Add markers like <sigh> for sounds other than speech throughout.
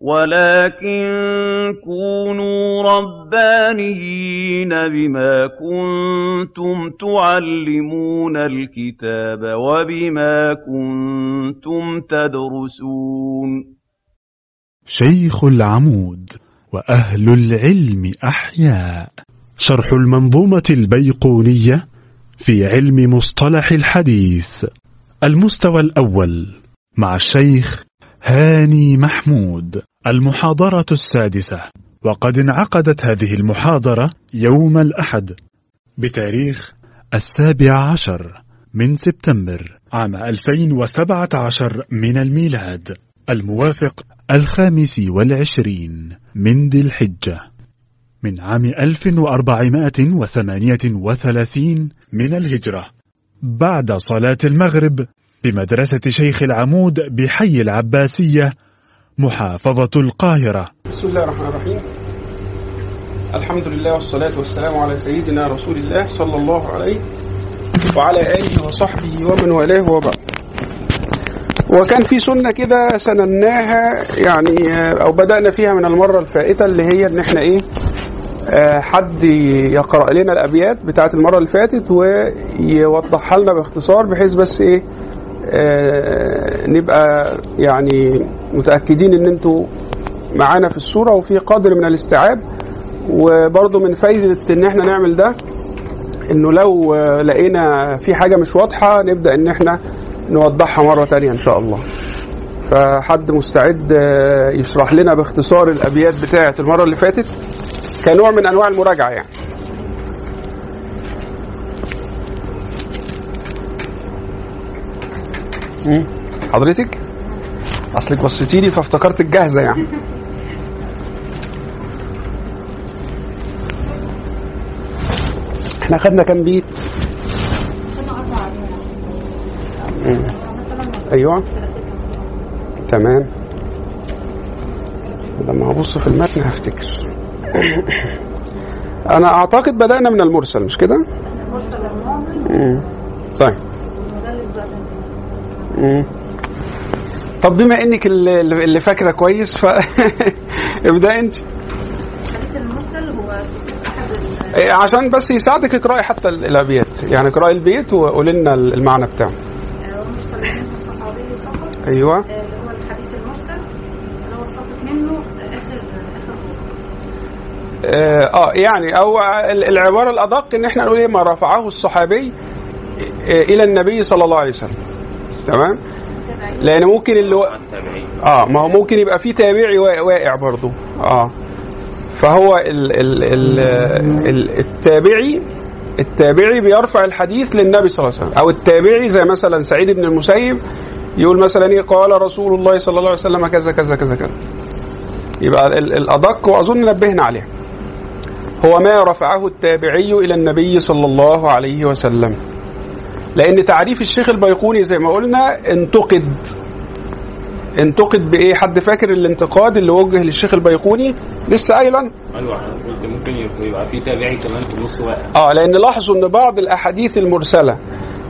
وَلَٰكِن كُونُوا رَبَّانِيِّينَ بِمَا كُنتُمْ تُعَلِّمُونَ الْكِتَابَ وَبِمَا كُنتُمْ تَدْرُسُونَ. شيخ العمود وأهل العلم أحياء. شرح المنظومة البيقونية في علم مصطلح الحديث. المستوى الأول مع الشيخ هاني محمود. المحاضرة السادسة. وقد انعقدت هذه المحاضرة يوم الأحد. بتاريخ السابع عشر من سبتمبر عام 2017 من الميلاد. الموافق الخامس والعشرين من ذي الحجة. من عام 1438 من الهجرة. بعد صلاة المغرب بمدرسة شيخ العمود بحي العباسية محافظة القاهرة. بسم الله الرحمن الرحيم. الحمد لله والصلاة والسلام على سيدنا رسول الله صلى الله عليه وعلى آله وصحبه ومن والاه وبعد. وكان في سنة كده سنناها يعني أو بدأنا فيها من المرة الفائتة اللي هي إن إحنا إيه آه، حد يقرأ لنا الأبيات بتاعت المرة اللي فاتت ويوضحها لنا باختصار بحيث بس إيه نبقى يعني متأكدين إن أنتوا معانا في الصورة وفي قدر من الاستيعاب. وبرضه من فايدة إن إحنا نعمل ده إنه لو آه، لقينا في حاجة مش واضحة نبدأ إن إحنا نوضحها مرة تانية إن شاء الله. فحد مستعد آه، يشرح لنا باختصار الأبيات بتاعة المرة اللي فاتت كنوع من أنواع المراجعة يعني. حضرتك؟ أصلك بصيتي لي فافتكرتك جاهزة يعني. إحنا خدنا كام بيت. أيوه. تمام. لما هبص في المتن هفتكر. أنا أعتقد بدأنا من المرسل مش كده؟ مم. طيب. طب بما إنك اللي, اللي فاكرة كويس ف <laughs> ابدأ أنت. إيه، عشان بس يساعدك اقرأي حتى ال- الأبيات. يعني اقرأي البيت وقولي لنا المعنى بتاعه. آه، أيوه. آه، اللي هو الحديث المرسل اللي هو منه اخر آخر خطوة. آه آه، يعني أو ال- العبارة الأدق إن إحنا نقول إيه ما رفعه الصحابي آه، إلى النبي صلى الله عليه وسلم. تمام. لأن ممكن اللي و... آه ما هو ممكن يبقى في تابعي وا- واقع برضه. آه. فهو ال ال ال ال التابعي التابعي بيرفع الحديث للنبي صلى الله عليه وسلم. أو التابعي زي مثلا سعيد بن المسيب يقول مثلا إيه قال رسول الله صلى الله عليه وسلم كذا كذا كذا كذا. يبقى ال- الأدق وأظن نبهنا عليه. هو ما رفعه التابعي إلى النبي صلى الله عليه وسلم. لأن تعريف الشيخ البيقوني زي ما قلنا انتقد. انتقد بإيه؟ حد فاكر الانتقاد اللي وجه للشيخ البيقوني؟ لسه قايلا. أيوه قلت ممكن يبقى في تابعي كمان في النص واقع آه لأن لاحظوا إن بعض الأحاديث المرسلة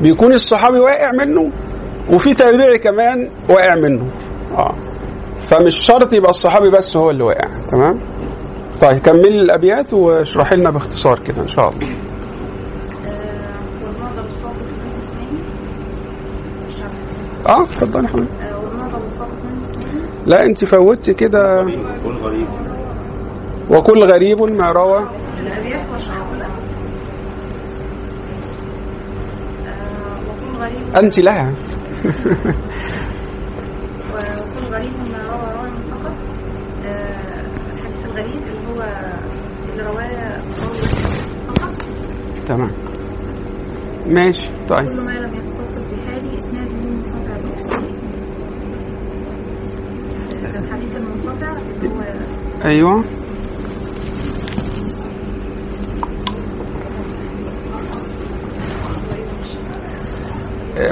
بيكون الصحابي واقع منه وفي تابعي كمان واقع منه. آه فمش شرط يبقى الصحابي بس هو اللي واقع تمام؟ طيب كملي الأبيات واشرحي لنا باختصار كده إن شاء الله آه، والمعضل الساقط منه اثنين مش عارفة. آه اتفضلي يا حبيبي لا انت فوتي كده. وكل غريب ما روى. واشرح لها. وكل غريب ما روى راوي فقط الحديث الغريب اللي هو اللي رواه فقط تمام. ماشي طيب. كل ما لم يتصل بحالي اسناده منقطع باسمه الحديث المنقطع هو أيوه.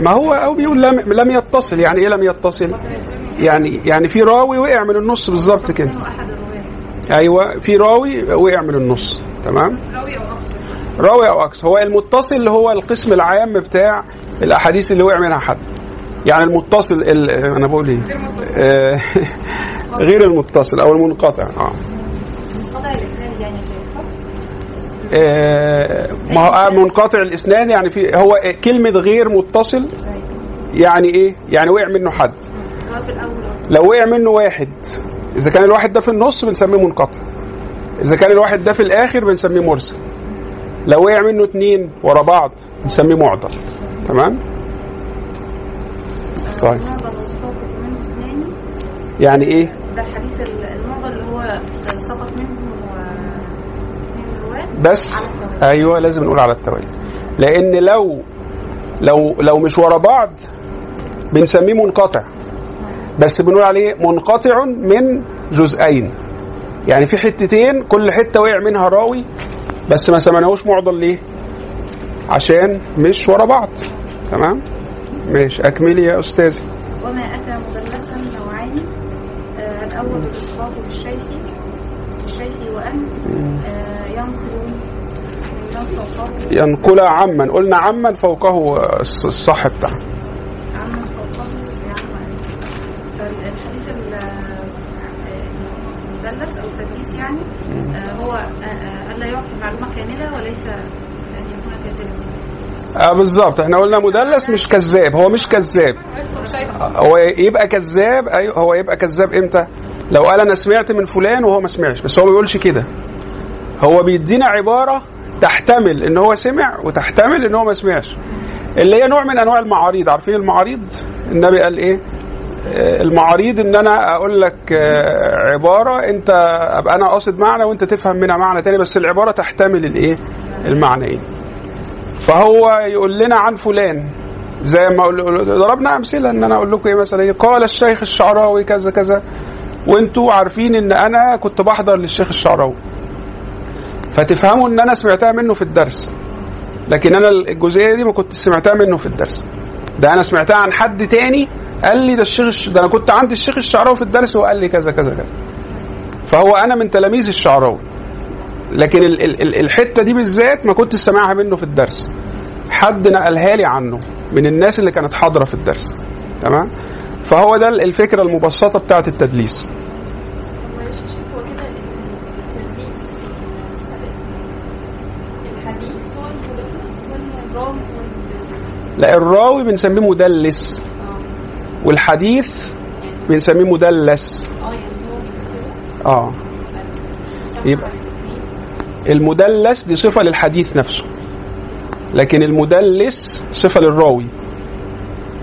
ما هو أو بيقول لم لم يتصل. يعني إيه لم يتصل؟ يعني يعني في راوي وقع من النص بالظبط كده. أيوه. في راوي وقع من النص. تمام؟ راوي أو أكثر راوي أو أكثر هو المتصل اللي هو القسم العام بتاع الأحاديث اللي وقع منها حد. يعني المتصل ال- أنا بقول إيه؟ غير آه، <laughs> غير المتصل أو المنقطع. آه. يعني؟ آه، ما هو آه، منقطع الاسنان يعني في هو كلمة غير متصل يعني إيه؟ يعني وقع منه حد. لو وقع منه واحد إذا كان الواحد ده في النص بنسميه منقطع. إذا كان الواحد ده في الآخر بنسميه مرسل. لو وقع منه اتنين ورا بعض بنسميه معضل. تمام؟ طيب. يعني إيه؟ ده الحديث ال- المعضل اللي هو سقط منه آه، بس. أيوه لازم نقول على التوالي لأن لو لو لو مش ورا بعض بنسميه منقطع. بس بنقول عليه منقطع من جزئين. يعني في حتتين كل حتة وقع منها راوي بس ما سمعناهوش معضل ليه؟ عشان مش ورا بعض. تمام؟ ماشي. أكملي يا أستاذي. وما أتى مدلسا نوعين آه، الأول الإسقاط بالشيخ الشيخ وأن آه، ينقل ينقل عمن قلنا عمن فوقه الص- الصح بتاعه عمن فوقه فالحديث ال- آه، المدلس أو التدليس يعني آه، هو آه، آه، ألا يعطي معلومة كاملة وليس أن يكون كاذبا. آه بالظبط إحنا قلنا مدلس مش كذاب هو مش كذاب. هو يبقى كذاب؟ أيوه هو يبقى كذاب إمتى؟ لو قال أنا سمعت من فلان وهو ما سمعش بس هو ما بيقولش كده. هو بيدينا عبارة تحتمل إن هو سمع وتحتمل إن هو ما سمعش. اللي هي نوع من أنواع المعاريض. عارفين المعاريض؟ النبي قال إيه؟ آه، المعاريض إن أنا أقول لك آه، عبارة أنت أبقى أنا قاصد معنى وأنت تفهم منها معنى تاني بس العبارة تحتمل الإيه؟ المعنيين فهو يقول لنا عن فلان. زي ما ضربنا أمثلة إن أنا أقول لكم إيه مثلا؟ قال الشيخ الشعراوي كذا كذا. وأنتوا عارفين إن أنا كنت بحضر للشيخ الشعراوي. فتفهموا إن أنا سمعتها منه في الدرس. لكن أنا الجزئية دي ما كنت سمعتها منه في الدرس. ده أنا سمعتها عن حد تاني قال لي ده الشيخ الش- ده أنا كنت عند الشيخ الشعراوي في الدرس وقال لي كذا كذا كذا. فهو أنا من تلاميذ الشعراوي. لكن ال- ال- ال- الحتة دي بالذات ما كنت سامعها منه في الدرس. حد نقلها لي عنه من الناس اللي كانت حاضرة في الدرس. تمام؟ فهو ده الفكرة المبسطة بتاعه التدليس؟ لا الراوي بنسميه مدلس. آه. والحديث بنسميه مدلس. آه يعني آه. يبقى المدلس دي صفة للحديث نفسه. لكن المدلس صفة للراوي.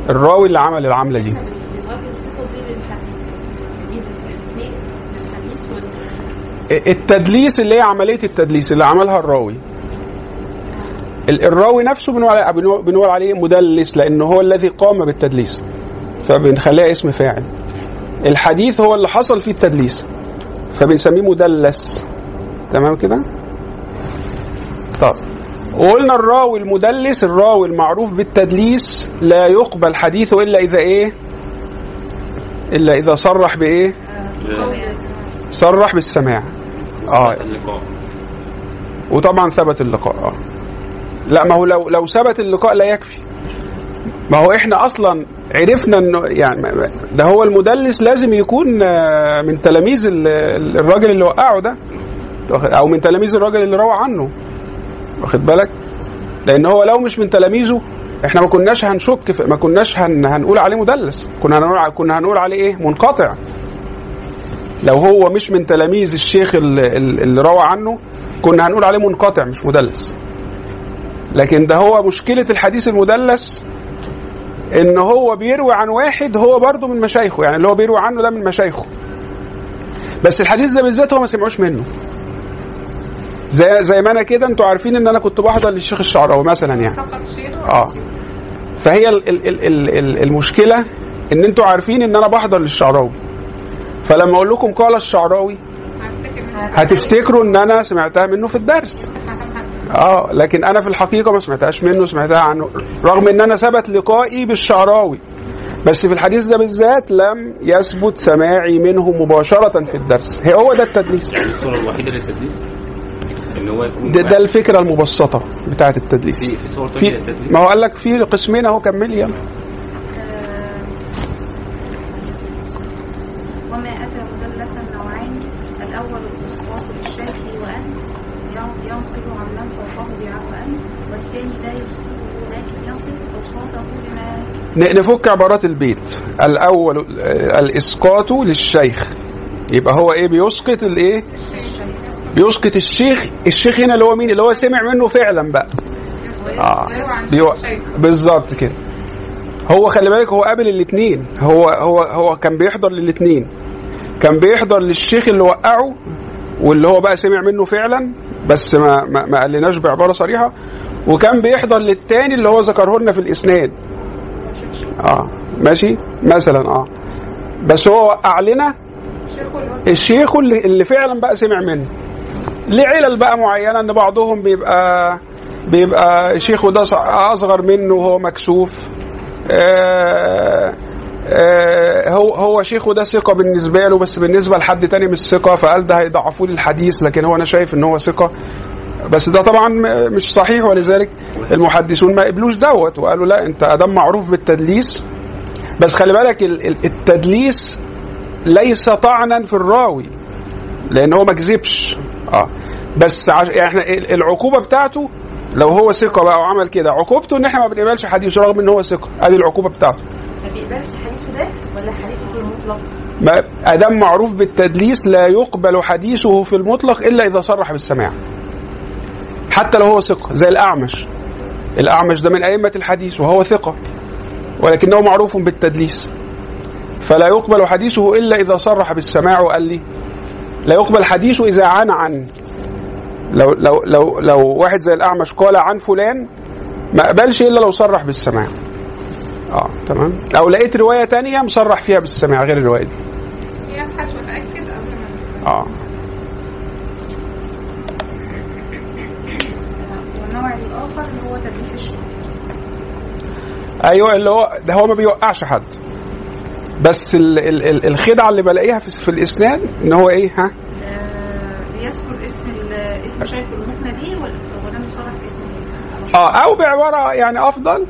الراوي اللي عمل العملة دي. التدليس اللي هي عملية التدليس اللي عملها الراوي. ال- الراوي نفسه بنقول بنقول- عليه مدلس لأنه هو الذي قام بالتدليس. فبنخليها اسم فاعل. الحديث هو اللي حصل فيه التدليس. فبنسميه مدلس. تمام كده؟ طب وقلنا الراوي المدلس الراوي المعروف بالتدليس لا يقبل حديثه إلا إذا إيه؟ إلا إذا صرح بإيه؟ صرح بالسماع. آه. وطبعا ثبت اللقاء آه. لا ما هو لو لو ثبت اللقاء لا يكفي. ما هو إحنا أصلا عرفنا إنه يعني ده هو المدلس لازم يكون آه، من تلاميذ ال- ال- الراجل اللي وقعه ده أو من تلاميذ الراجل اللي روى عنه. واخد بالك؟ لأن هو لو مش من تلاميذه إحنا ما كناش هنشك في ما كناش هن هنقول عليه مدلس. كنا هنقول كنا هنقول عليه إيه؟ منقطع. لو هو مش من تلاميذ الشيخ اللي, اللي روى عنه كنا هنقول عليه منقطع مش مدلس. لكن ده هو مشكلة الحديث المدلس إن هو بيروي عن واحد هو برضه من مشايخه. يعني اللي هو بيروي عنه ده من مشايخه. بس الحديث ده بالذات هو ما سمعوش منه. زي زي ما أنا كده أنتوا عارفين ان أنا كنت بحضر للشيخ الشعراوي مثلا يعني. آه. فهي ال ال ال ال ال المشكلة ان أنتوا عارفين ان أنا بحضر للشعراوي. فلما أقول لكم قال الشعراوي هتفتكروا ان أنا سمعتها منه في الدرس. آه لكن أنا في الحقيقة ما سمعتهاش منه سمعتها عنه رغم ان أنا ثبت لقائي بالشعراوي. بس في الحديث ده بالذات لم يثبت سماعي منه مباشرة في الدرس. هي هو ده التدليس. يعني الصورة الوحيدة للتدليس؟ إن هو يكون ده, ده الفكرة المبسطة بتاعة التدليس في, في صور في ما هو قال لك في قسمين أهو كملي يلا. آه، وما أتى مدلسا الأول الاسقاط وأن. والثاني لا يسقط يصف نفك عبارات البيت. الأول آه، الإسقاط للشيخ. يبقى هو إيه؟ بيسقط الإيه؟ الشيخ بيسقط الشيخ الشيخ هنا اللي هو مين؟ اللي هو سمع منه فعلا بقى. آه. بيو... بالظبط كده. هو خلي بالك هو قابل الاثنين هو هو هو كان بيحضر للاثنين كان بيحضر للشيخ اللي وقعه واللي هو بقى سمع منه فعلا بس ما ما, ما قالناش بعبارة صريحة. وكان بيحضر للتاني اللي هو ذكره لنا في الإسناد. آه. ماشي؟ مثلا آه. بس هو وقع لنا الشيخ اللي, اللي فعلا بقى سمع منه. ليه علل بقى معينة إن بعضهم بيبقى بيبقى شيخه ده أصغر منه وهو مكسوف. آه آه هو هو شيخه ده ثقة بالنسبة له بس بالنسبة لحد تاني مش ثقة فقال ده هيضعفوا لي الحديث لكن هو أنا شايف إن هو ثقة. بس ده طبعا مش صحيح ولذلك المحدثون ما قبلوش دوت وقالوا لا أنت آدم معروف بالتدليس. بس خلي بالك ال- ال- التدليس ليس طعنا في الراوي لأن هو ما كذبش. آه. بس عش... يعني إحنا ال- العقوبة بتاعته لو هو ثقة بقى وعمل كده عقوبته إن إحنا ما بنقبلش حديثه رغم إن هو ثقة. أدي العقوبة بتاعته. ما بيقبلش حديثه ده ولا حديثه في المطلق؟ ما أدم معروف بالتدليس لا يقبل حديثه في المطلق إلا إذا صرح بالسماع. حتى لو هو ثقة زي الأعمش. الأعمش ده من أئمة الحديث وهو ثقة ولكنه معروف بالتدليس. فلا يقبل حديثه إلا إذا صرح بالسماع وقال لي. لا يقبل حديثه إذا عن عن. لو لو لو لو واحد زي الأعمش قال عن فلان ما اقبلش إلا لو صرح بالسماع. آه تمام؟ أو لقيت رواية تانية مصرح فيها بالسماع غير الرواية دي. يبحث وتأكد قبل ما آه. والنوع الآخر اللي هو تدليس الشيخ أيوه اللي هو ده هو ما بيوقعش حد. بس ال ال ال الخدعة اللي بلاقيها في, في الإسناد إن هو إيه ها؟ آه، بيذكر اسم ال- اسم شيخ المقنع به ولا ولا مصرح باسمه آه أو بعبارة يعني أفضل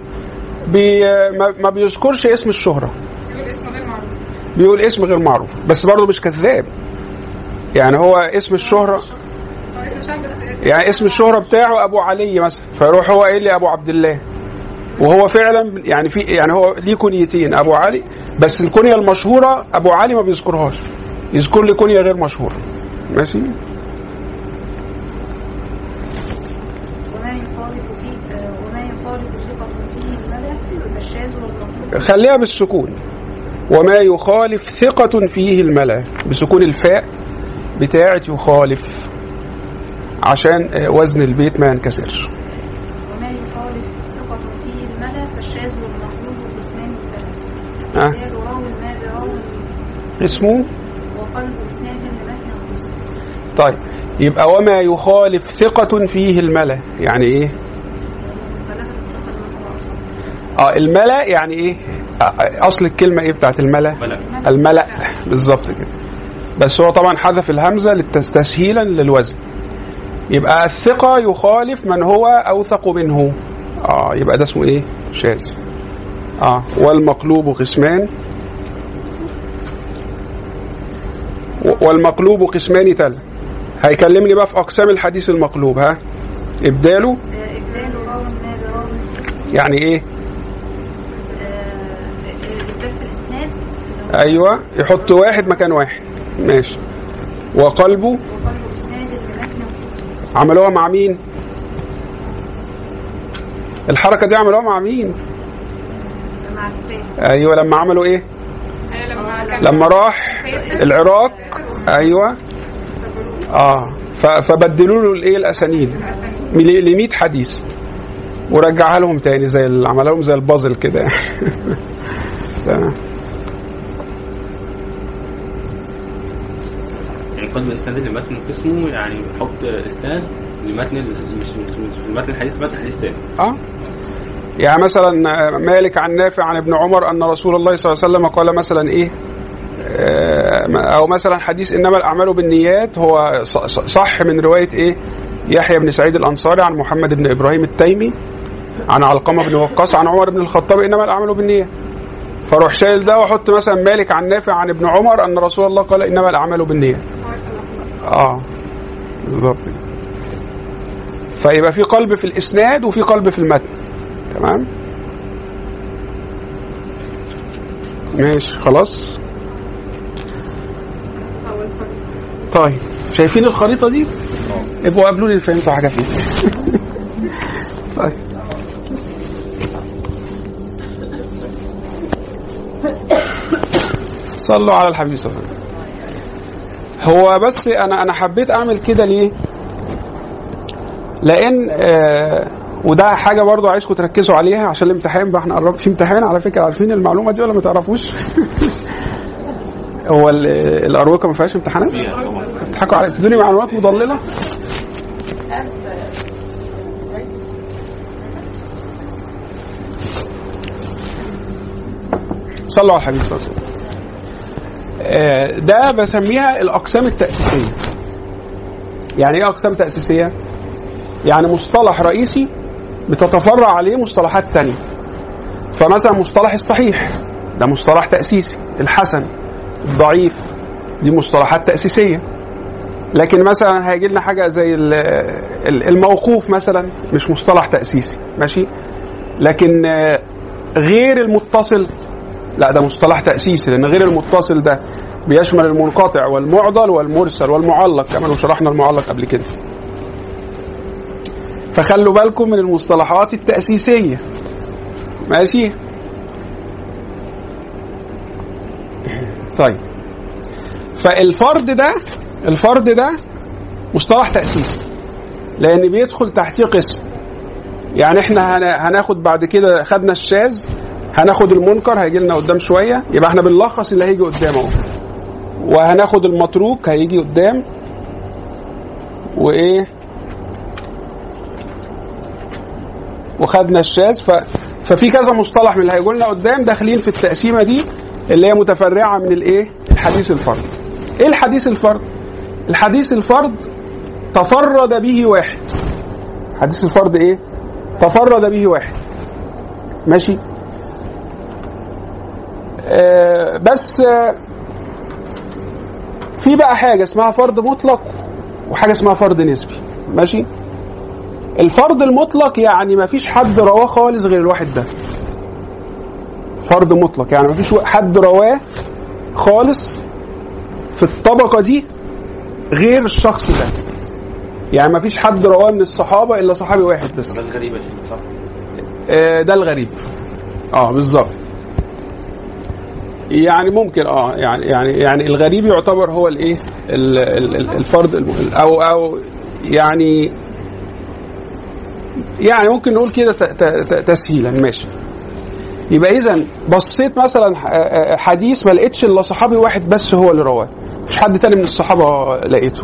بي ما, ما بيذكرش اسم الشهرة. يقول اسمه غير معروف. بيقول اسم غير معروف بس برضه مش كذاب. يعني هو اسم الشهرة شاب بس يعني اسم الشهرة بتاعه أبو علي مثلا فيروح هو قايل لي أبو عبد الله. وهو فعلا يعني في يعني هو ليه كنيتين أبو علي بس الكنيه المشهورة أبو علي ما بيذكرهاش. يذكر لي كنيه غير مشهورة. ماشي؟ خليها بالسكون. وما يخالف ثقة فيه الملا بسكون الفاء بتاعة يخالف. عشان آه، وزن البيت ما ينكسرش وما يخالف ثقة فيه الملا فالشاذ والمطلوب قسمان ثلاثة آه. رجال راو ما براو اسمه؟ وقلب لمتن طيب يبقى وما يخالف ثقة فيه الملأ يعني إيه؟ آه الملأ يعني إيه؟ آه، أصل الكلمة إيه بتاعت الملأ؟ ملك الملأ. بالظبط كده. بس هو طبعا حذف الهمزة تسهيلا للوزن. يبقى الثقة يخالف من هو أوثق منه. آه يبقى ده اسمه إيه؟ شاذ. آه والمقلوب قسمان و- والمقلوب قسمان تل. هيكلمني بقى في أقسام الحديث المقلوب ها؟ إبداله؟ يعني إيه؟ الإسناد أيوه يحط واحد مكان واحد. ماشي. وقلبه؟ عملوها مع مين؟ الحركة دي عملوها مع مين؟ أيوه لما عملوا إيه؟ أيوة لما راح العراق. أيوه. آه. فبدلوا له الإيه؟ الأسانيد. ل 100 حديث. ورجعها لهم تاني زي ال- عملها لهم زي البازل كده. يعني <laughs> تمام. يعني اسناد لمتن قسمه يعني يحط اسناد لمتن مش مش مش متن الحديث متن حديث تاني. آه. يعني مثلا مالك عن نافع عن ابن عمر أن رسول الله صلى الله عليه وسلم قال مثلا إيه؟ أو مثلا حديث إنما الأعمال بالنيات هو صح من رواية إيه؟ يحيى بن سعيد الأنصاري عن محمد بن إبراهيم التيمي عن علقمة بن وقاص عن عمر بن الخطاب إنما الأعمال بالنيات فاروح شايل ده واحط مثلا مالك عن نافع عن ابن عمر أن رسول الله قال إنما الأعمال بالنيات آه بالظبط. فيبقى في قلب في الإسناد وفي قلب في المتن. تمام؟ ماشي خلاص. طيب شايفين الخريطة دي؟ ابقوا قابلوني اللي فهمتوا حاجة فيها طيب. صلوا على الحبيب صلى الله عليه وسلم. هو بس أنا أنا حبيت أعمل كده ليه؟ لأن آه وده حاجة برضو عايزكم تركزوا عليها عشان الامتحان بقى إحنا قرب في امتحان على فكرة عارفين المعلومة دي ولا ما تعرفوش؟ <laughs> هو ال- الأروقة ما فيهاش امتحانات؟ بتضحكوا عليا. بتدوني معلومات مضللة. صلوا على الحبيب صلى الله عليه وسلم. آه، ده بسميها الأقسام التأسيسية. يعني إيه أقسام تأسيسية؟ يعني مصطلح رئيسي بتتفرع عليه مصطلحات تانية. فمثلا مصطلح الصحيح ده مصطلح تأسيسي الحسن. الضعيف دي مصطلحات تأسيسية. لكن مثلا هيجي لنا حاجة زي ال- ال- الموقوف مثلا مش مصطلح تأسيسي ماشي؟ لكن غير المتصل لا ده مصطلح تأسيسي لأن غير المتصل ده بيشمل المنقطع والمعضل والمرسل والمعلق كما لو شرحنا المعلق قبل كده. فخلوا بالكم من المصطلحات التأسيسية ماشي؟ طيب. فالفرد ده الفرد ده مصطلح تأسيسي لأن بيدخل تحتيه قسم. يعني إحنا هن- هناخد بعد كده خدنا الشاذ هناخد المنكر هيجي لنا قدام شوية يبقى إحنا بنلخص اللي هيجي قدام أهو. وهناخد المتروك هيجي قدام. وإيه؟ وخدنا الشاذ ف... ففي كذا مصطلح من اللي هيقول لنا قدام داخلين في التقسيمة دي. اللي هي متفرعة من الايه؟ الحديث الفرد. إيه الحديث الفرد؟ الحديث الفرد تفرد به واحد. حديث الفرد إيه؟ تفرد به واحد. ماشي؟ آه بس آه في بقى حاجة اسمها فرض مطلق وحاجة اسمها فرض نسبي. ماشي؟ الفرض المطلق يعني ما فيش حد رواه خالص غير الواحد ده. فرض مطلق. يعني ما فيش حد رواه خالص في الطبقة دي غير الشخص ده. يعني ما فيش حد رواه من الصحابة إلا صحابي واحد بس. ده الغريب صح؟ آه، ده الغريب. آه بالظبط. يعني ممكن آه يعني يعني يعني الغريب يعتبر هو الإيه؟ ال- ال- ال- الفرد أو أو يعني يعني ممكن نقول كده تسهيلا. ماشي. يبقى اذا بصيت مثلا ح- آه، حديث ما لقيتش إلا صحابي واحد بس هو اللي رواه. مش حد تاني من الصحابة لقيته.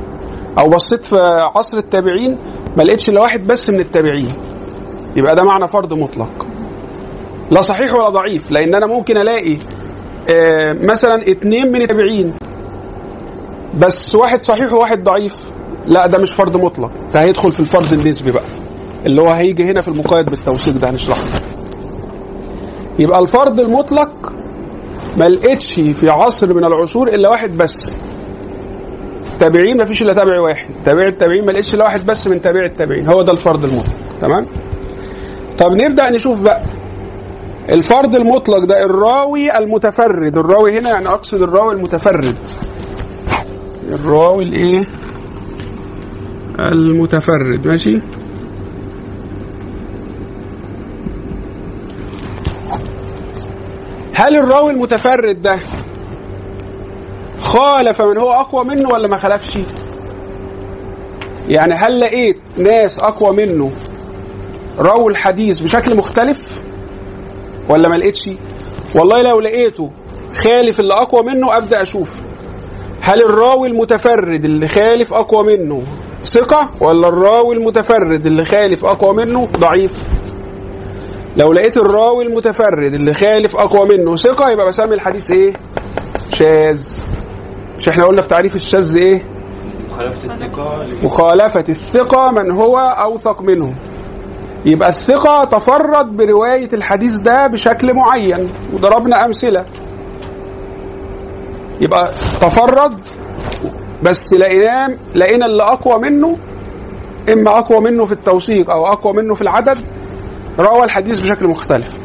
أو بصيت في عصر التابعين ما لقيتش إلا واحد بس من التابعين. يبقى ده معنى فرض مطلق. لا صحيح ولا ضعيف لأن أنا ممكن ألاقي آه، مثلا اتنين من التابعين بس واحد صحيح وواحد ضعيف. لا ده مش فرض مطلق. فهيدخل في الفرض النسبي بقى. اللي هو هيجي هنا في المقيد بالتوثيق ده هنشرحه. يبقى الفرض المطلق ما لقيتش في عصر من العصور إلا واحد بس. تابعين ما فيش إلا تابع واحد. تابع التابعين ما لقيتش إلا واحد بس من تابع التابعين. هو ده الفرض المطلق. تمام؟ طب نبدأ نشوف بقى. الفرض المطلق ده الراوي المتفرد. الراوي هنا يعني أقصد الراوي المتفرد. الراوي الإيه؟ المتفرد. ماشي؟ هل الراوي المتفرد ده خالف من هو أقوى منه ولا ما خالفش؟ يعني هل لقيت ناس أقوى منه رووا الحديث بشكل مختلف ولا ما لقيتش؟ والله لو لقيته خالف اللي أقوى منه أبدأ أشوف. هل الراوي المتفرد اللي خالف أقوى منه ثقة ولا الراوي المتفرد اللي خالف أقوى منه ضعيف؟ لو لقيت الراوي المتفرد اللي خالف أقوى منه ثقة يبقى بسمي الحديث إيه؟ شاذ. مش إحنا قلنا في تعريف الشاذ إيه؟ مخالفة الثقة. مخالفة الثقة من هو أوثق منه. يبقى الثقة تفرد برواية الحديث ده بشكل معين وضربنا أمثلة. يبقى تفرد بس لقينا لقينا اللي أقوى منه إما أقوى منه في التوثيق أو أقوى منه في العدد روى الحديث بشكل مختلف.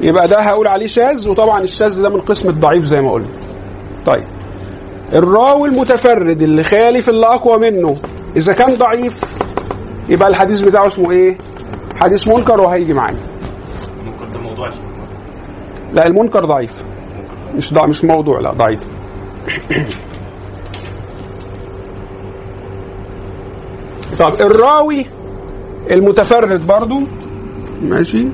يبقى ده هقول عليه شاذ وطبعا الشاذ ده من قسم الضعيف زي ما قلنا. طيب. الراوي المتفرد اللي خالف اللي أقوى منه إذا كان ضعيف يبقى الحديث بتاعه اسمه إيه؟ حديث منكر وهيجي معانا ممكن ده موضوع لا المنكر ضعيف. مش ضع مش موضوع لا ضعيف. <coughs> طب الراوي المتفرد برضو ماشي.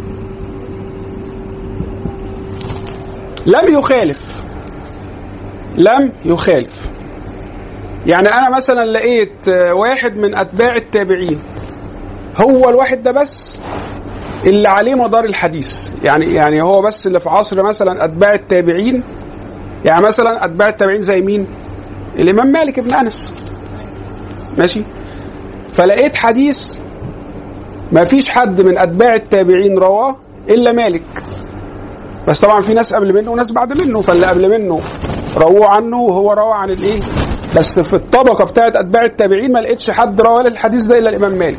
لم يخالف. لم يخالف. يعني أنا مثلا لقيت واحد من أتباع التابعين. هو الواحد ده بس اللي عليه مدار الحديث. يعني يعني هو بس اللي في عصر مثلا أتباع التابعين. يعني مثلا أتباع التابعين زي مين؟ الإمام مالك بن أنس. ماشي. فلقيت حديث ما فيش حد من أتباع التابعين رواه إلا مالك. بس طبعا في ناس قبل منه وناس بعد منه فاللي قبل منه رووا عنه وهو روى عن الإيه؟ بس في الطبقة بتاعت أتباع التابعين ما لقيتش حد روى الحديث ده إلا الإمام مالك.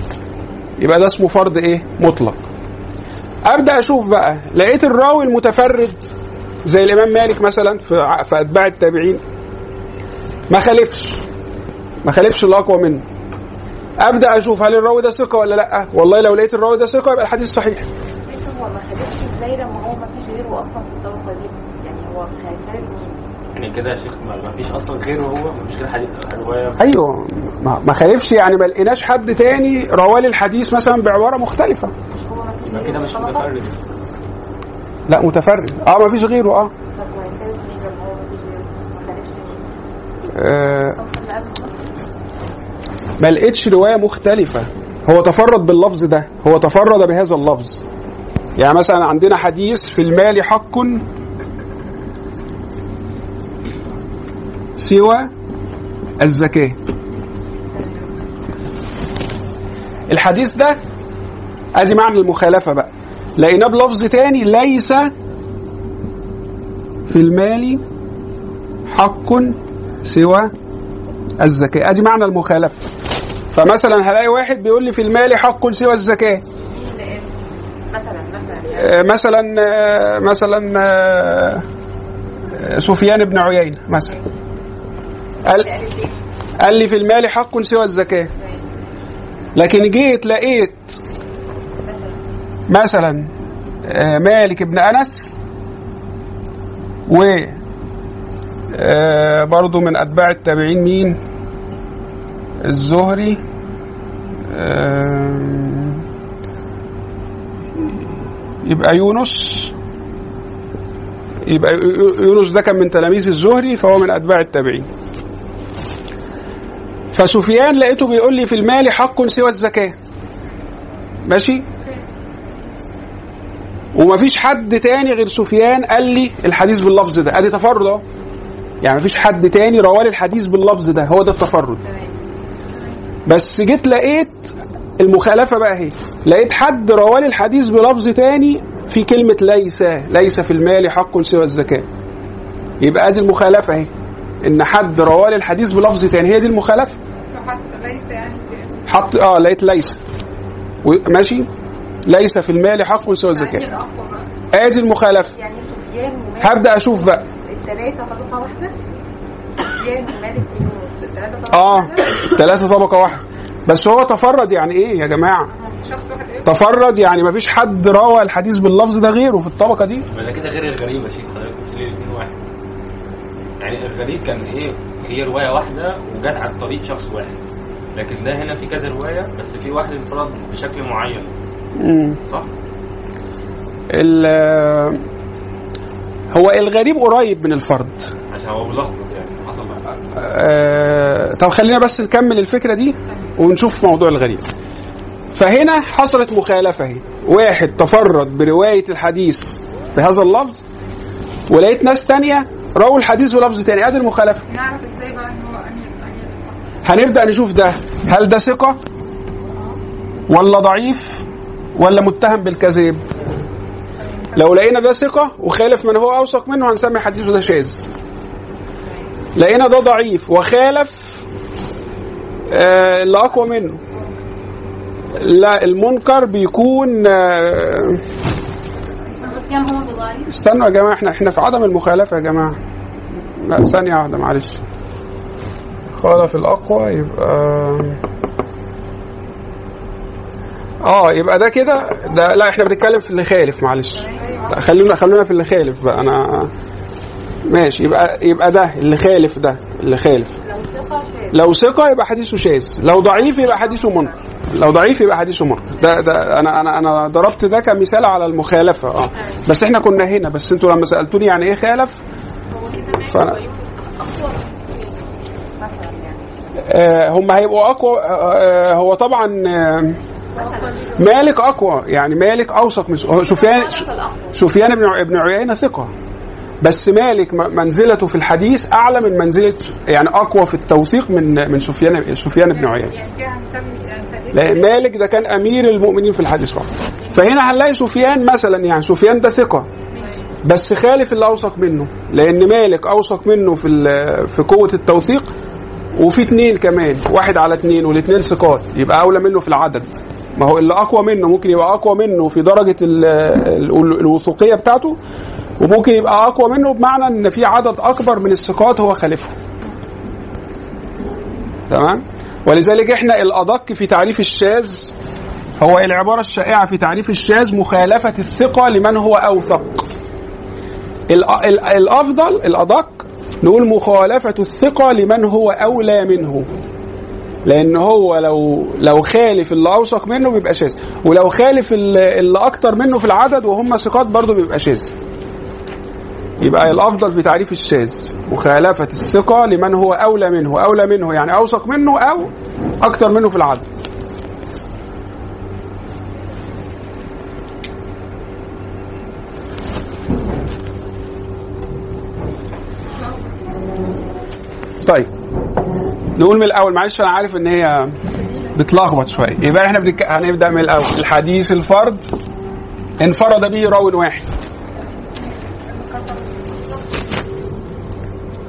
يبقى ده اسمه فرض إيه؟ مطلق. أبدأ أشوف بقى لقيت الراوي المتفرد زي الإمام مالك مثلا في أتباع التابعين. ما خالفش. ما خالفش اللي أقوى منه. أبدأ أشوف هل الراوي ده ثقة ولا لأ؟ والله لو لقيت الراوي ده ثقة يبقى الحديث صحيح. هو ما خدتش إزاي لما هو ما فيش غيره أصلا في الطبقه دي. يعني هو خالد يعني كده يا شيخ ما فيش أصلا غيره هو؟ ما فيش غير حديث رواية؟ أيوه ما ما خالفش يعني ما لقيناش حد تاني رواه الحديث مثلا بعبارة مختلفة. مش هو كده مش؟ متفرد. لا متفرد. آه ما فيش غيره آه. طب هو خالد مين لما هو ما فيش غيره؟ ما خالفش مين آه، طب اللي قبله ما لقيتش رواية مختلفة. هو تفرد باللفظ ده هو تفرد بهذا اللفظ. يعني مثلا عندنا حديث في المال حق سوى الزكاة. الحديث ده أدي معنى المخالفة بقى. لقيناه بلفظ تاني ليس في المال حق سوى الزكاة. أدي معنى المخالفة. فمثلا هلاقي واحد بيقول لي في المال حق سوى الزكاة. مثلا مثلا مثلا آه، مثلا آه، آه، سفيان بن عيينة مثلا. قال قال لي في المال حق سوى الزكاة. لكن جيت لقيت مثلا. مالك بن أنس و برضو من أتباع التابعين مين؟ الزهري يبقى يونس. يبقى يونس ده كان من تلاميذ الزهري فهو من أتباع التابعين. فسفيان لقيته بيقول لي في المال حق سوى الزكاة. ماشي؟ ومفيش حد تاني غير سفيان قال لي الحديث باللفظ ده. أدي تفرد أهو. يعني مفيش حد تاني روالي الحديث باللفظ ده. هو ده التفرد. بس جيت لقيت المخالفة بقى اهي. لقيت حد روالي الحديث بلفظ تاني في كلمة ليس ليس في المال حق سوى الزكاة. يبقى ادي المخالفة اهي. ان حد روالي الحديث بلفظ تاني هي دي المخالفة؟ حتى ليس يعني. حط آه لقيت ليس. ماشي؟ ليس في المال حق سوى يعني الزكاة. بقى؟ ادي المخالفة. يعني هبدأ أشوف بقى. الثلاثه طبقه واحدة؟ سفيان ومالك. آه ثلاثة طبقة واحدة. بس هو تفرد يعني إيه يا شخص واحد إيه؟ تفرد يعني ما فيش حد روى الحديث باللفظ ده غيره في الطبقة دي. ما ده كده غير الغريب يا شيخ حضرتك قلت لي الاثنين واحد. يعني الغريب كان إيه؟ هي رواية واحدة وجت عن طريق شخص واحد. لكن ده هنا في كذا رواية بس في واحد انفرد بشكل معين. مم. صح؟ ال- هو الغريب قريب من الفرد. عشان هو ملخبط يعني. آه، طب خلينا بس نكمل الفكرة دي ونشوف موضوع الغريب. فهنا حصلت مخالفة اهي واحد تفرد برواية الحديث بهذا اللفظ ولقيت ناس تانية رووا الحديث بلفظ تاني. ادي المخالفة. نعرف إزاي بقى هنبدأ نشوف ده. هل ده ثقة؟ ولا ضعيف؟ ولا متهم بالكذب؟ لو لقينا ده ثقة وخالف من هو أوثق منه هنسمي حديثه ده شاذ. لقينا ده ضعيف وخالف آه اللي أقوى منه. لا المنكر بيكون آه، استنوا يا جماعة إحنا إحنا في عدم المخالفة يا جماعة. لا ثانية واحدة معلش. خالف الأقوى يبقى آه يبقى ده كده ده لا إحنا بنتكلم في اللي خالف معلش. لا خلونا خلونا في اللي خالف بقى. أنا ماشي. يبقى يبقى ده اللي خالف ده اللي خالف. لو ثقة شاذ. لو ثقة يبقى حديثه شاذ، لو ضعيف يبقى حديثه منكر. لو ضعيف يبقى حديثه منكر. ده ده أنا أنا أنا ضربت ده كمثال على المخالفة. آه. بس إحنا كنا هنا. بس أنتوا لما سألتوني يعني إيه خالف؟ فأنا- آه هم هيبقوا أقوى. آه آه هو طبعا آه مالك أقوى. يعني مالك أوثق من سفيان سفيان. بن ابن عيينة ثقة. بس مالك منزلته في الحديث أعلى من منزلة يعني أقوى في التوثيق من من سفيان سفيان بن عيينة. يعني كده هنسمي يعني لا مالك ده كان أمير المؤمنين في الحديث فقط. فهنا هنلاقي سفيان مثلا يعني سفيان ده ثقة. بس خالف اللي أوثق منه لأن مالك أوثق منه في في قوة التوثيق وفي اثنين كمان واحد على اثنين والاثنين ثقات. يبقى أولى منه في العدد. ما هو اللي أقوى منه ممكن يبقى أقوى منه في درجة ال- ال- الوثوقية بتاعته وممكن يبقى أقوى منه بمعنى إن في عدد أكبر من الثقات هو خالفه. تمام؟ ولذلك إحنا الأدق في تعريف الشاذ هو العبارة الشائعة في تعريف الشاذ مخالفة الثقة لمن هو أوثق. ال- ال- الأفضل الأدق نقول مخالفة الثقة لمن هو أولى منه. لأن هو لو لو خالف اللي أوثق منه بيبقى شاذ. ولو خالف اللي أكتر منه في العدد وهم ثقات برضه بيبقى شاذ. يبقى الأفضل في تعريف الشاذ مخالفه الثقة لمن هو أولى منه. أولى منه يعني أوثق منه أو أكتر منه في العدد طيب نقول من الأول معلش أنا عارف إن هي بتلخبط شوية. يبقى إحنا بنك... هنبدأ من الأول. الحديث الفرد انفرد به راو واحد.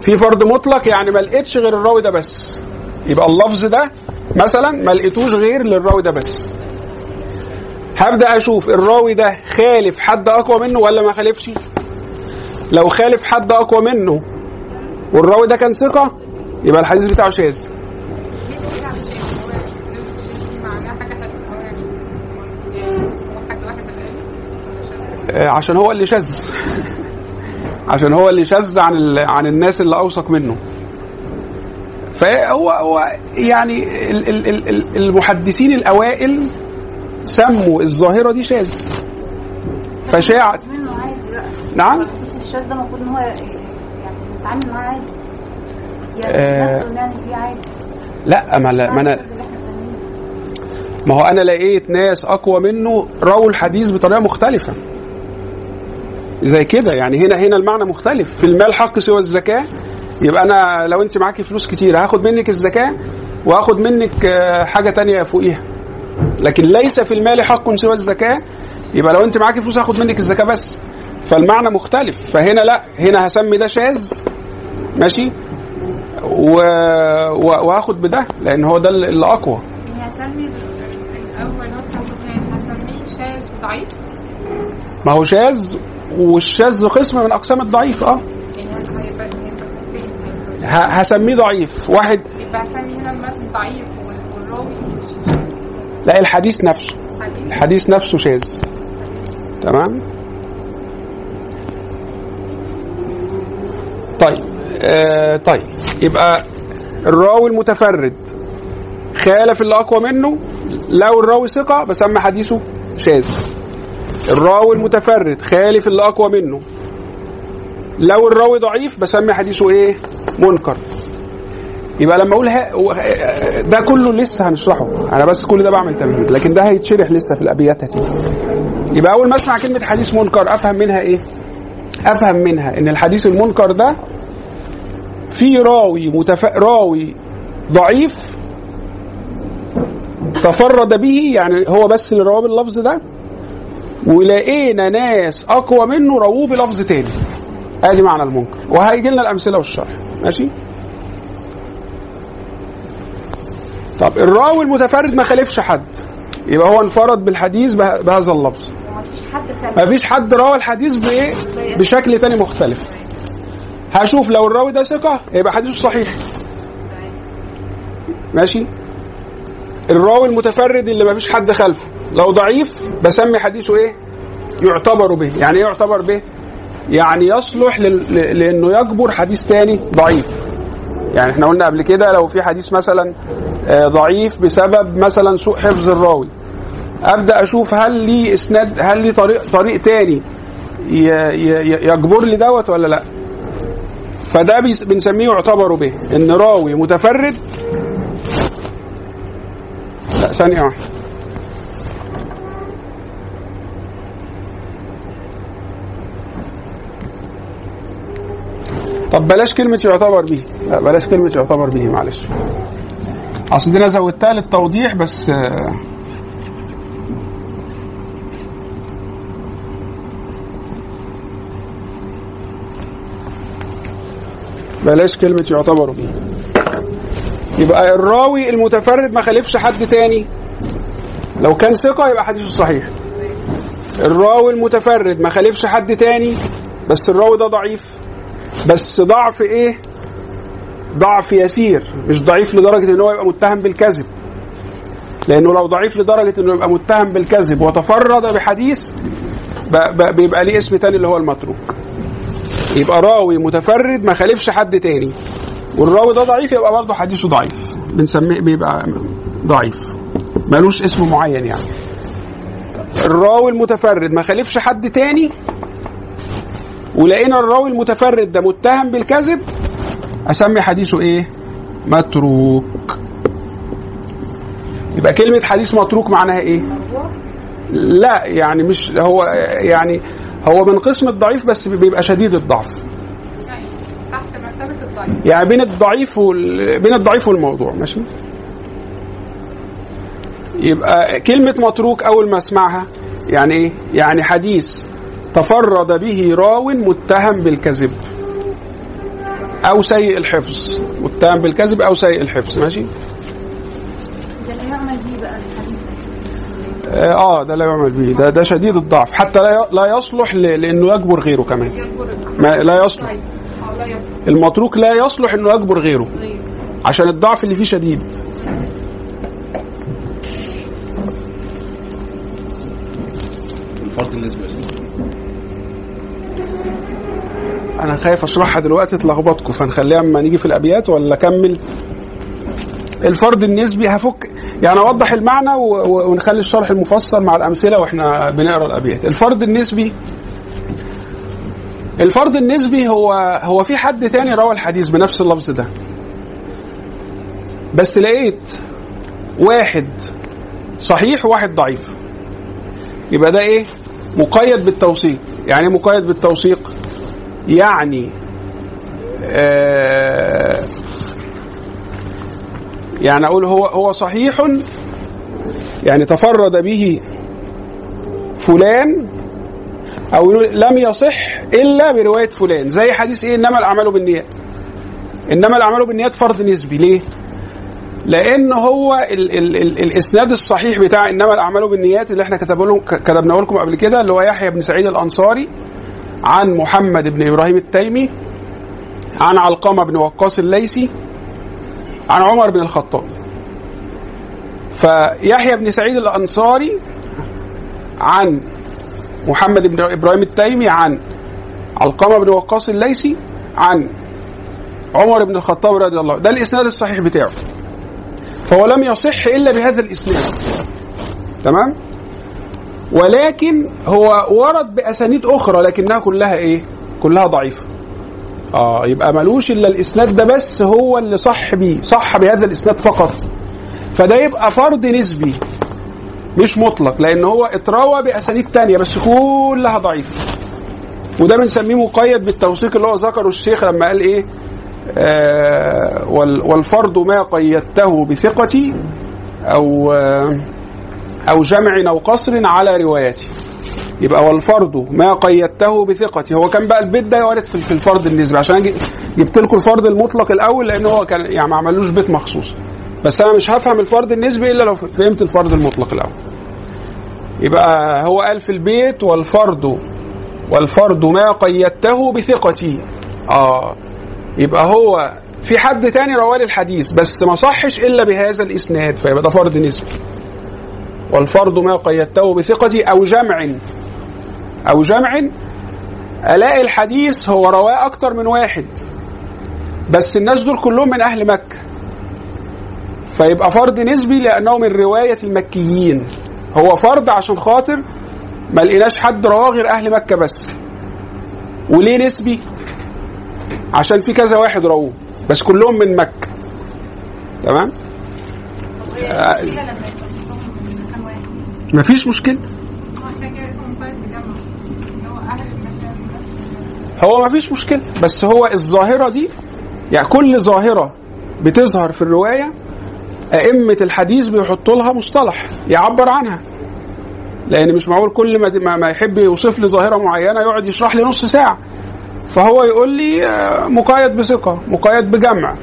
في فرد مطلق يعني ما لقيتش غير الراوي ده بس. يبقى اللفظ ده مثلا ما لقيتوش غير للراوي ده بس. هبدأ أشوف الراوي ده خالف حد أقوى منه ولا ما خالفش؟ لو خالف حد أقوى منه والراوي ده كان ثقة يبقى الحديث بتاعه شاذ. آه، عشان هو اللي شاذ. <laughs> عشان هو اللي شاذ عن ال... عن الناس اللي أوثق منه. فهو هو يعني ال... ال... ال... ال- المحدثين الأوائل سموا الظاهرة دي شاذ. فشاعت نعم؟ الشاذ ده المفروض إن هو يعني نتعامل معاه عادي. آه. يعني عادي. لا ما, لا ما أنا. ما هو أنا لقيت ناس أقوى منه رووا الحديث بطريقة مختلفة. زي كده. يعني هنا هنا المعنى مختلف. في المال حق سوى الزكاة يبقى أنا لو أنت معاكي فلوس كتير هاخد منك الزكاة وهاخد منك آه، حاجة تانية فوقيها. لكن ليس في المال حق سوى الزكاة يبقى لو أنت معاكي فلوس هاخد منك الزكاة بس. فالمعنى مختلف. فهنا لا هنا هسمي ده شاذ ماشي؟ و... و... وهاخد بده لأن هو ده اللي اقوى يعني هسمي ال- ال- الأول ما هو شاذ والشاذ قسم من أقسام الضعيف آه. هسميه ضعيف. واحد. يبقى ضعيف لا الحديث نفسه. حديث الحديث نفسه شاذ. تمام؟ طيب آه طيب. يبقى الراوي المتفرد. خالف اللي اقوى منه لو الراوي ثقة بسمي حديثه شاذ. الراوي المتفرد خالف اللي أقوى منه. لو الراوي ضعيف بسمي حديثه إيه؟ منكر. يبقى لما أقول ده كله لسه هنشرحه. أنا بس كل ده بعمل تمهيد لكن ده هيتشرح لسه في الأبيات هتيجي. يبقى أول ما أسمع كلمة حديث منكر أفهم منها إيه؟ أفهم منها إن الحديث المنكر ده في راوي متف... راوي ضعيف تفرد به يعني هو بس اللي رواه باللفظ ده ولقينا ناس أقوى منه رووه بلفظ تاني. آدي معنى المنكر. وهيجي لنا الأمثلة والشرح. ماشي؟ طب الراوي المتفرد ما خالفش حد. يبقى هو انفرد بالحديث به- بهذا اللفظ. ومفيش حد روى الحديث بإيه؟ بشكل تاني مختلف. هشوف لو الراوي ده ثقة يبقى حديثه صحيح. ماشي؟ الراوي المتفرد اللي ما فيش حد خلفه. لو ضعيف بسمي حديثه إيه؟ يعتبر به. يعني إيه يعتبر به؟ يعني يصلح لل... لأنه يجبر حديث تاني ضعيف. يعني إحنا قلنا قبل كده لو في حديث مثلا آه، ضعيف بسبب مثلا سوء حفظ الراوي. أبدأ أشوف هل لي إسناد هل لي طريق طريق تاني يجبر لي دوت ولا لأ؟ فده بنسميه يعتبر به. إن راوي متفرد لا ثانية واحدة. طب بلاش كلمة يعتبر به. لا بلاش كلمة يعتبر به معلش. أصل دي أنا زودتها للتوضيح بس آه، بلاش كلمة يعتبر به. يبقى الراوي المتفرد ما خالفش حد تاني. لو كان ثقة يبقى حديثه صحيح. الراوي المتفرد ما خالفش حد تاني بس الراوي ده ضعيف. بس ضعف إيه؟ ضعف يسير. مش ضعيف لدرجة إن هو يبقى متهم بالكذب. لأنه لو ضعيف لدرجة إنه يبقى متهم بالكذب وتفرد بحديث بيبقى ليه اسم تاني اللي هو المتروك. يبقى راوي متفرد ما خالفش حد تاني. والراوي ده ضعيف يبقى برضه حديثه ضعيف. بنسميه بيبقى ضعيف. ملوش اسم معين يعني. الراوي المتفرد ما خالفش حد تاني؟ ولقينا الراوي المتفرد ده متهم بالكذب أسمي حديثه إيه؟ متروك. يبقى كلمة حديث متروك معناها إيه؟ لا يعني مش هو يعني هو من قسم الضعيف بس بيبقى شديد الضعف يعني تحت مرتبة الضعيف يعني بين الضعيف وال... بين الضعيف والموضوع ماشي؟ يبقى كلمة متروك أول ما أسمعها يعني إيه؟ يعني حديث تفرد به راو متهم بالكذب أو سيء الحفظ متهم بالكذب أو سيء الحفظ ماشي؟ ده اللي يعمل بيه بقى الحديث. آه آه، ده لا يعمل به ده ده شديد الضعف حتى لا لا يصلح ل... لأنه يجبر غيره كمان. ما لا يصلح. ضعيف لا يصلح. المتروك لا يصلح إنه يجبر غيره. غير عشان الضعف اللي فيه شديد. الفرد النسبي أنا خايف أشرحها دلوقتي تلخبطكم فنخليها أما نيجي في الأبيات ولا أكمل؟ الفرد النسبي هفك. يعني أوضح المعنى ونخلي الشرح المفصل مع الأمثلة وإحنا بنقرأ الأبيات. الفرد النسبي الفرد النسبي هو هو في حد تاني روى الحديث بنفس اللفظ ده. بس لقيت واحد صحيح وواحد ضعيف. يبقى ده إيه؟ مقيد بالتوثيق. يعني إيه مقيد بالتوثيق؟ يعني آه يعني أقول هو هو صحيح يعني تفرد به فلان أو لم يصح إلا برواية فلان. زي حديث إيه؟ إنما الأعمال بالنيات. إنما الأعمال بالنيات فرض نسبي. ليه؟ لأن هو ال ال ال الإسناد الصحيح بتاع إنما الأعمال بالنيات اللي إحنا كتبناه لكم قبل كده اللي هو يحيى بن سعيد الأنصاري عن محمد بن إبراهيم التيمي عن علقمة بن وقاص الليثي عن عمر بن الخطاب. فيحيى بن سعيد الأنصاري عن محمد بن إبراهيم التيمي عن علقمة بن وقاص الليثي عن عمر بن الخطاب رضي الله عنه. ده الإسناد الصحيح بتاعه. فهو لم يصح إلا بهذا الإسناد. تمام؟ ولكن هو ورد بأسانيد أخرى لكنها كلها إيه؟ كلها ضعيفة. آه يبقى ملوش إلا الإسناد ده بس هو اللي صح بيه صح بهذا الإسناد فقط. فده يبقى فرض نسبي. مش مطلق لأن هو اتروى بأسانيد تانية بس كلها ضعيفة. وده بنسميه مقيد بالتوثيق اللي هو ذكره الشيخ لما قال إيه؟ آه وال- والفرض ما قيدته بثقتي أو آه أو جمع أو قصر على روايتي يبقى والفرض ما قيدته بثقتي هو كان بقى البيت ده وارد في الفرض النسبي عشان جبت لكم الفرض المطلق الأول لأن هو كان يعني ما عملوش بيت مخصوص. بس أنا مش هفهم الفرض النسبي إلا لو فهمت الفرض المطلق الأول. يبقى هو قال في البيت والفرد والفرد ما قيدته بثقتي. آه يبقى هو في حد تاني رواه الحديث بس ما صحش إلا بهذا الإسناد فيبقى ده فرد نسبي. والفرد ما قيدته بثقتي أو جمع أو جمع ألاقي الحديث هو رواه أكتر من واحد. بس الناس دول كلهم من أهل مكة. فيبقى فرد نسبي لأنه من رواية المكيين. هو فرد عشان خاطر ما لقيناش حد رواه غير أهل مكة بس. وليه نسبي؟ عشان في كذا واحد رووه بس كلهم من مكة. تمام؟ مفيش مشكلة. هو مفيش مشكلة بس هو الظاهرة دي يعني كل ظاهرة بتظهر في الرواية أئمة الحديث بيحطوا لها مصطلح يعبر عنها. لأن مش معقول كل ما- ما يحب يوصف لي ظاهرة معينة يقعد يشرح لي نص ساعة. فهو يقول لي آه، مقيد بثقة مقيد بجمع.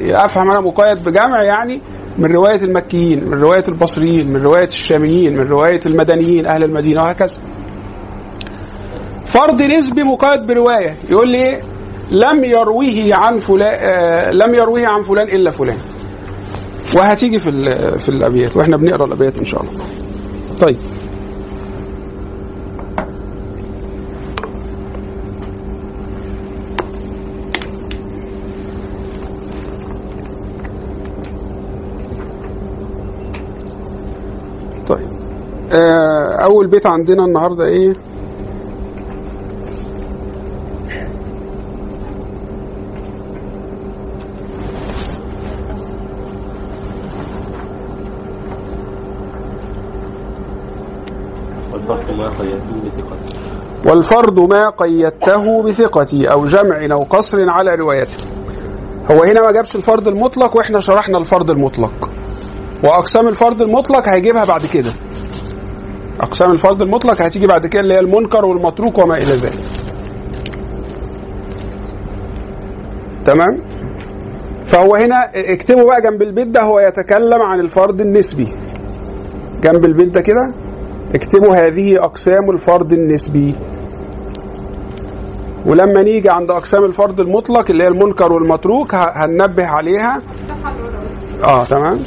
أفهم أنا مقيد بجمع يعني من رواية المكيين من رواية البصريين من رواية الشاميين من رواية المدنيين أهل المدينة وهكذا. فرض نسبي مقيد برواية يقول لي لم يرويه عن فلان آه لم يرويه عن فلان إلا فلان. وهتيجي في في الأبيات وإحنا بنقرأ الأبيات إن شاء الله. طيب. طيب. آه أول بيت عندنا النهارده إيه والفرق ما قيدته بثقته والفرد ما قيدته بثقتي أو جمع أو قصر على روايته. هو هنا ما جابش الفرد المطلق وإحنا شرحنا الفرد المطلق. وأقسام الفرد المطلق هيجيبها بعد كده. أقسام الفرد المطلق هتيجي بعد كده اللي هي المنكر والمتروك وما إلى ذلك. تمام؟ فهو هنا اكتبوا بقى جنب البيت ده هو يتكلم عن الفرد النسبي. جنب البيت ده كده اكتبوا هذه أقسام الفرد النسبي. ولما نيجي عند أقسام الفرد المطلق اللي هي المنكر والمتروك هننبه عليها. آه تمام.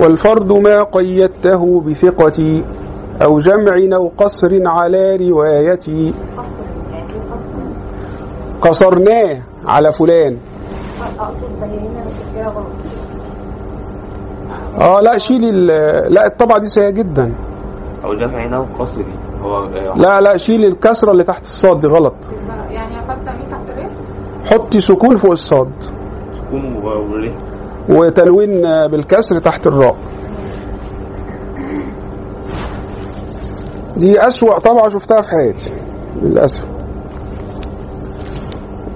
والفرد ما قيدته بثقتي أو جمع أو قصر على روايتي. قصر قصر قصرناه على فلان. آه لا شيلي ال- لا الطبعة دي سيئة جدا. أو جمعنا وقصري هو آه، لا لا شيلي الكسرة اللي تحت الصاد دي غلط. يعني أحط تحت الريح حطي سكون فوق الصاد. سكون وتلوين بالكسر تحت الراء. دي أسوأ طبعة شفتها في حياتي للأسف.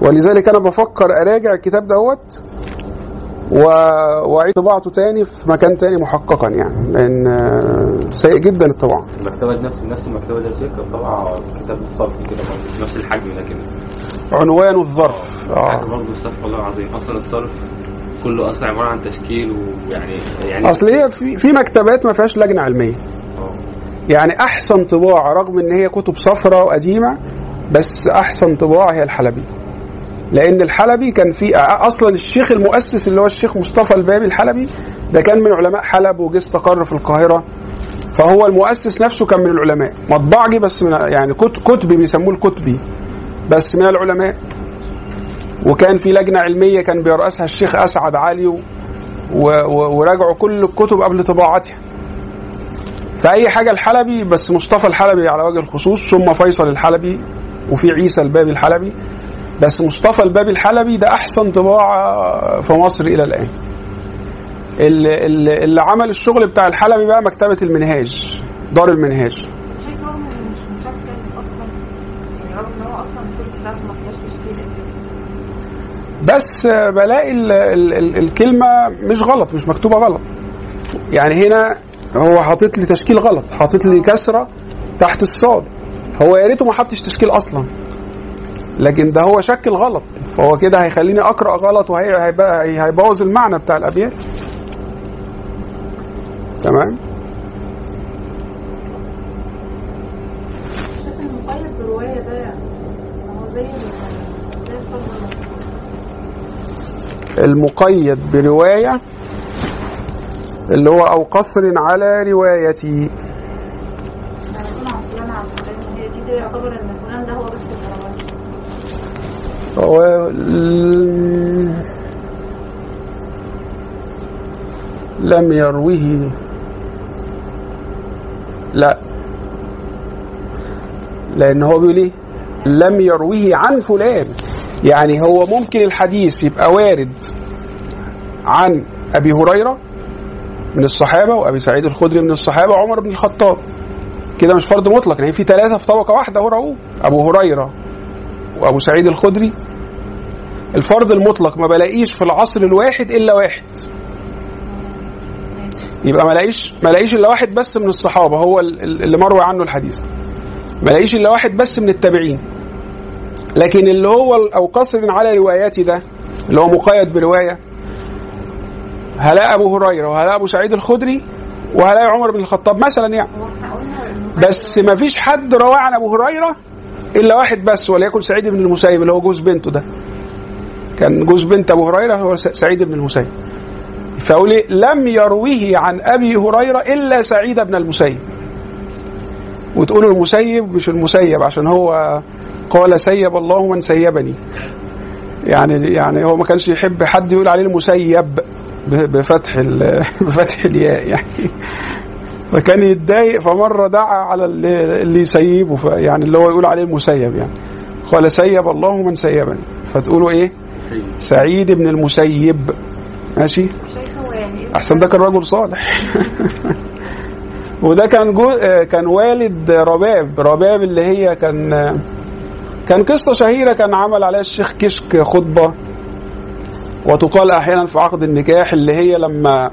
ولذلك أنا بفكر أراجع الكتاب دوت و- وأعيد طباعته تاني في مكان تاني محققا يعني آه، سيء جدا الطباعة. المكتبة دي نفس نفس المكتبة دي كانت طبعا كتاب الصرف كده برضه نفس الحجم لكن. عنوان الظرف. آه. برضه استغفر الله العظيم. أصلا الصرف كله أصلا عبارة عن تشكيل ويعني يعني أصل هي في في مكتبات ما فيهاش لجنة علمية. آه. يعني أحسن طباعة رغم إن هي كتب صفراء وقديمة بس أحسن طباعة هي الحلبي لأن الحلبي كان في أصلا الشيخ المؤسس اللي هو الشيخ مصطفى البابي الحلبي ده كان من علماء حلب وجه استقر في القاهرة. فهو المؤسس نفسه كان من العلماء. مطبعجي بس من يعني كت- كتبي بيسموه الكتبي. بس من العلماء. وكان في لجنة علمية كان بيرأسها الشيخ أسعد علي وراجعوا كل الكتب قبل طباعتها. فأي حاجة الحلبي بس مصطفى الحلبي على وجه الخصوص ثم فيصل الحلبي وفي عيسى البابي الحلبي. بس مصطفى البابي الحلبي ده أحسن طباعة في مصر إلى الآن. اللي, اللي اللي عمل الشغل بتاع الحلبي بقى مكتبة المنهاج دار المنهاج. يعني بس بلاقي ال ال ال الكلمة مش غلط مش مكتوبة غلط. يعني هنا هو حاطط لي تشكيل غلط حاطط لي كسرة تحت الصاد. هو يا ريته ما حطش تشكيل أصلا. لكن ده هو شكل غلط. فهو كده هيخليني أقرأ غلط وهيبوظ المعنى بتاع الأبيات. تمام؟ المقيد برواية المقيد اللي هو أو قصر على روايتي يعني يكون عن فلان عن فلان هي دي, دي يعتبر ان فلان ده هو بس ال- لم يروه. لا. لأن هو بيقول إيه؟ لم يروه عن فلان. يعني هو ممكن الحديث يبقى وارد عن أبي هريرة من الصحابة وأبي سعيد الخدري من الصحابة وعمر بن الخطاب. كده مش فرض مطلق يعني في ثلاثة في طبقة واحدة هو رأوه. أبو هريرة وأبو سعيد الخدري الفرض المطلق ما بلاقيش في العصر الواحد إلا واحد. يبقى ما لاقيش ما لاقيش إلا واحد بس من الصحابة هو ال- ال- اللي مروي عنه الحديث. ما لاقيش إلا واحد بس من التابعين. لكن اللي هو أو قصر على رواياتي ده اللي هو مقيد برواية هلاقي أبو هريرة وهلاقي أبو سعيد الخدري وهلاقي عمر بن الخطاب مثلا يعني. بس ما فيش حد رواه عن أبو هريرة إلا واحد بس وليكن سعيد بن المسيب اللي هو جوز بنته ده. كان جوز بنت أبو هريرة هو سعيد بن المسيب. فاقول إيه؟ لم يروه عن أبي هريرة إلا سعيد بن المسيب. وتقولوا المسيب مش المسيب عشان هو قال سيب الله من سيبني. يعني يعني هو ما كانش يحب حد يقول عليه المسيب بفتح <laughs> بفتح الياء يعني. فكان يتضايق فمرة دعا على اللي, يسيبه يعني اللي هو يقول عليه المسيب يعني. قال سيب الله من سيبني. فتقولوا إيه؟ سعيد بن المسيب. ماشي؟ أحسن ده كان رجل صالح. <laughs> وده كان جو آه، كان والد رباب. رباب اللي هي كان كان قصة شهيرة كان عمل عليها الشيخ كشك خطبة. وتقال أحيانا في عقد النكاح اللي هي لما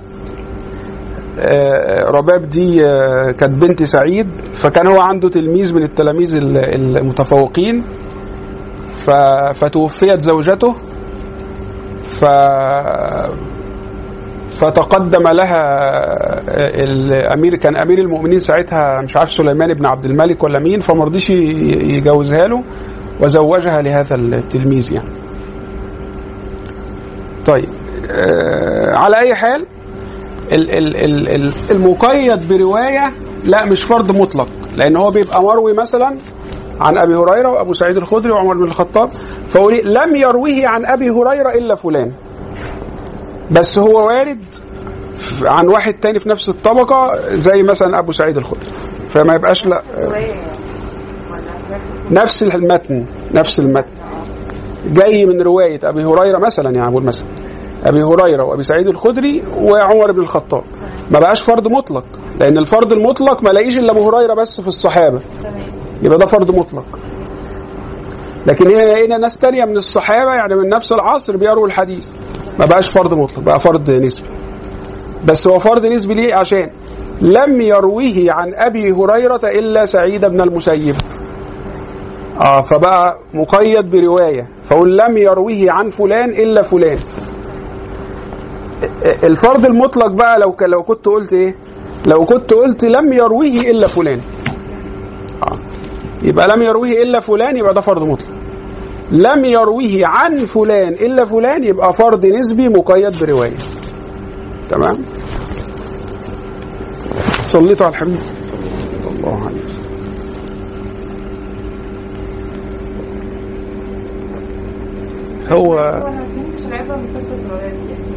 آه، رباب دي آه، كانت بنت سعيد. فكان هو عنده تلميذ من التلاميذ ال- المتفوقين. فتوفيت زوجته. فتقدم لها الامير كان أمير المؤمنين ساعتها مش عارف سليمان بن عبد الملك ولا مين فما رضيش يجوزها له وزوجها لهذا التلميذ يعني. طيب آه على أي حال ال- ال- ال- ال- المقيد برواية لا مش فرض مطلق لأن هو بيبقى مروي مثلا عن أبي هريرة وأبو سعيد الخدري وعمر بن الخطاب فقولي لم يروه عن أبي هريرة إلا فلان. بس هو وارد عن واحد تاني في نفس الطبقة زي مثلا أبو سعيد الخدري. فما يبقاش لا نفس المتن نفس المتن. جاي من رواية أبي هريرة مثلا يعني أقول مثلا أبي هريرة وأبي سعيد الخدري وعمر بن الخطاب. ما بقاش فرض مطلق لأن الفرض المطلق ما لاقيش إلا أبو هريرة بس في الصحابة. تمام يبقى ده فرض مطلق. لكن هنا لقينا ناس تانية من الصحابة يعني من نفس العصر بيرووا الحديث. ما بقاش فرض مطلق بقى فرض نسبي. بس هو فرض نسبي ليه؟ عشان لم يرويه عن أبي هريرة إلا سعيد بن المسيب. آه فبقى مقيد برواية. فقول لم يرويه عن فلان إلا فلان. الفرض المطلق بقى لو لو كنت قلت إيه؟ لو كنت قلت لم يرويه إلا فلان. آه. يبقى لم يرويه الا فلان يبقى ده فرض مطلق لم يرويه عن فلان الا فلان يبقى فرض نسبي مقيد بروايه تمام صليتوا على الحبيب الله عليه وسلم هو هو أنا ما فهمتش العبره من قصه الولاد يعني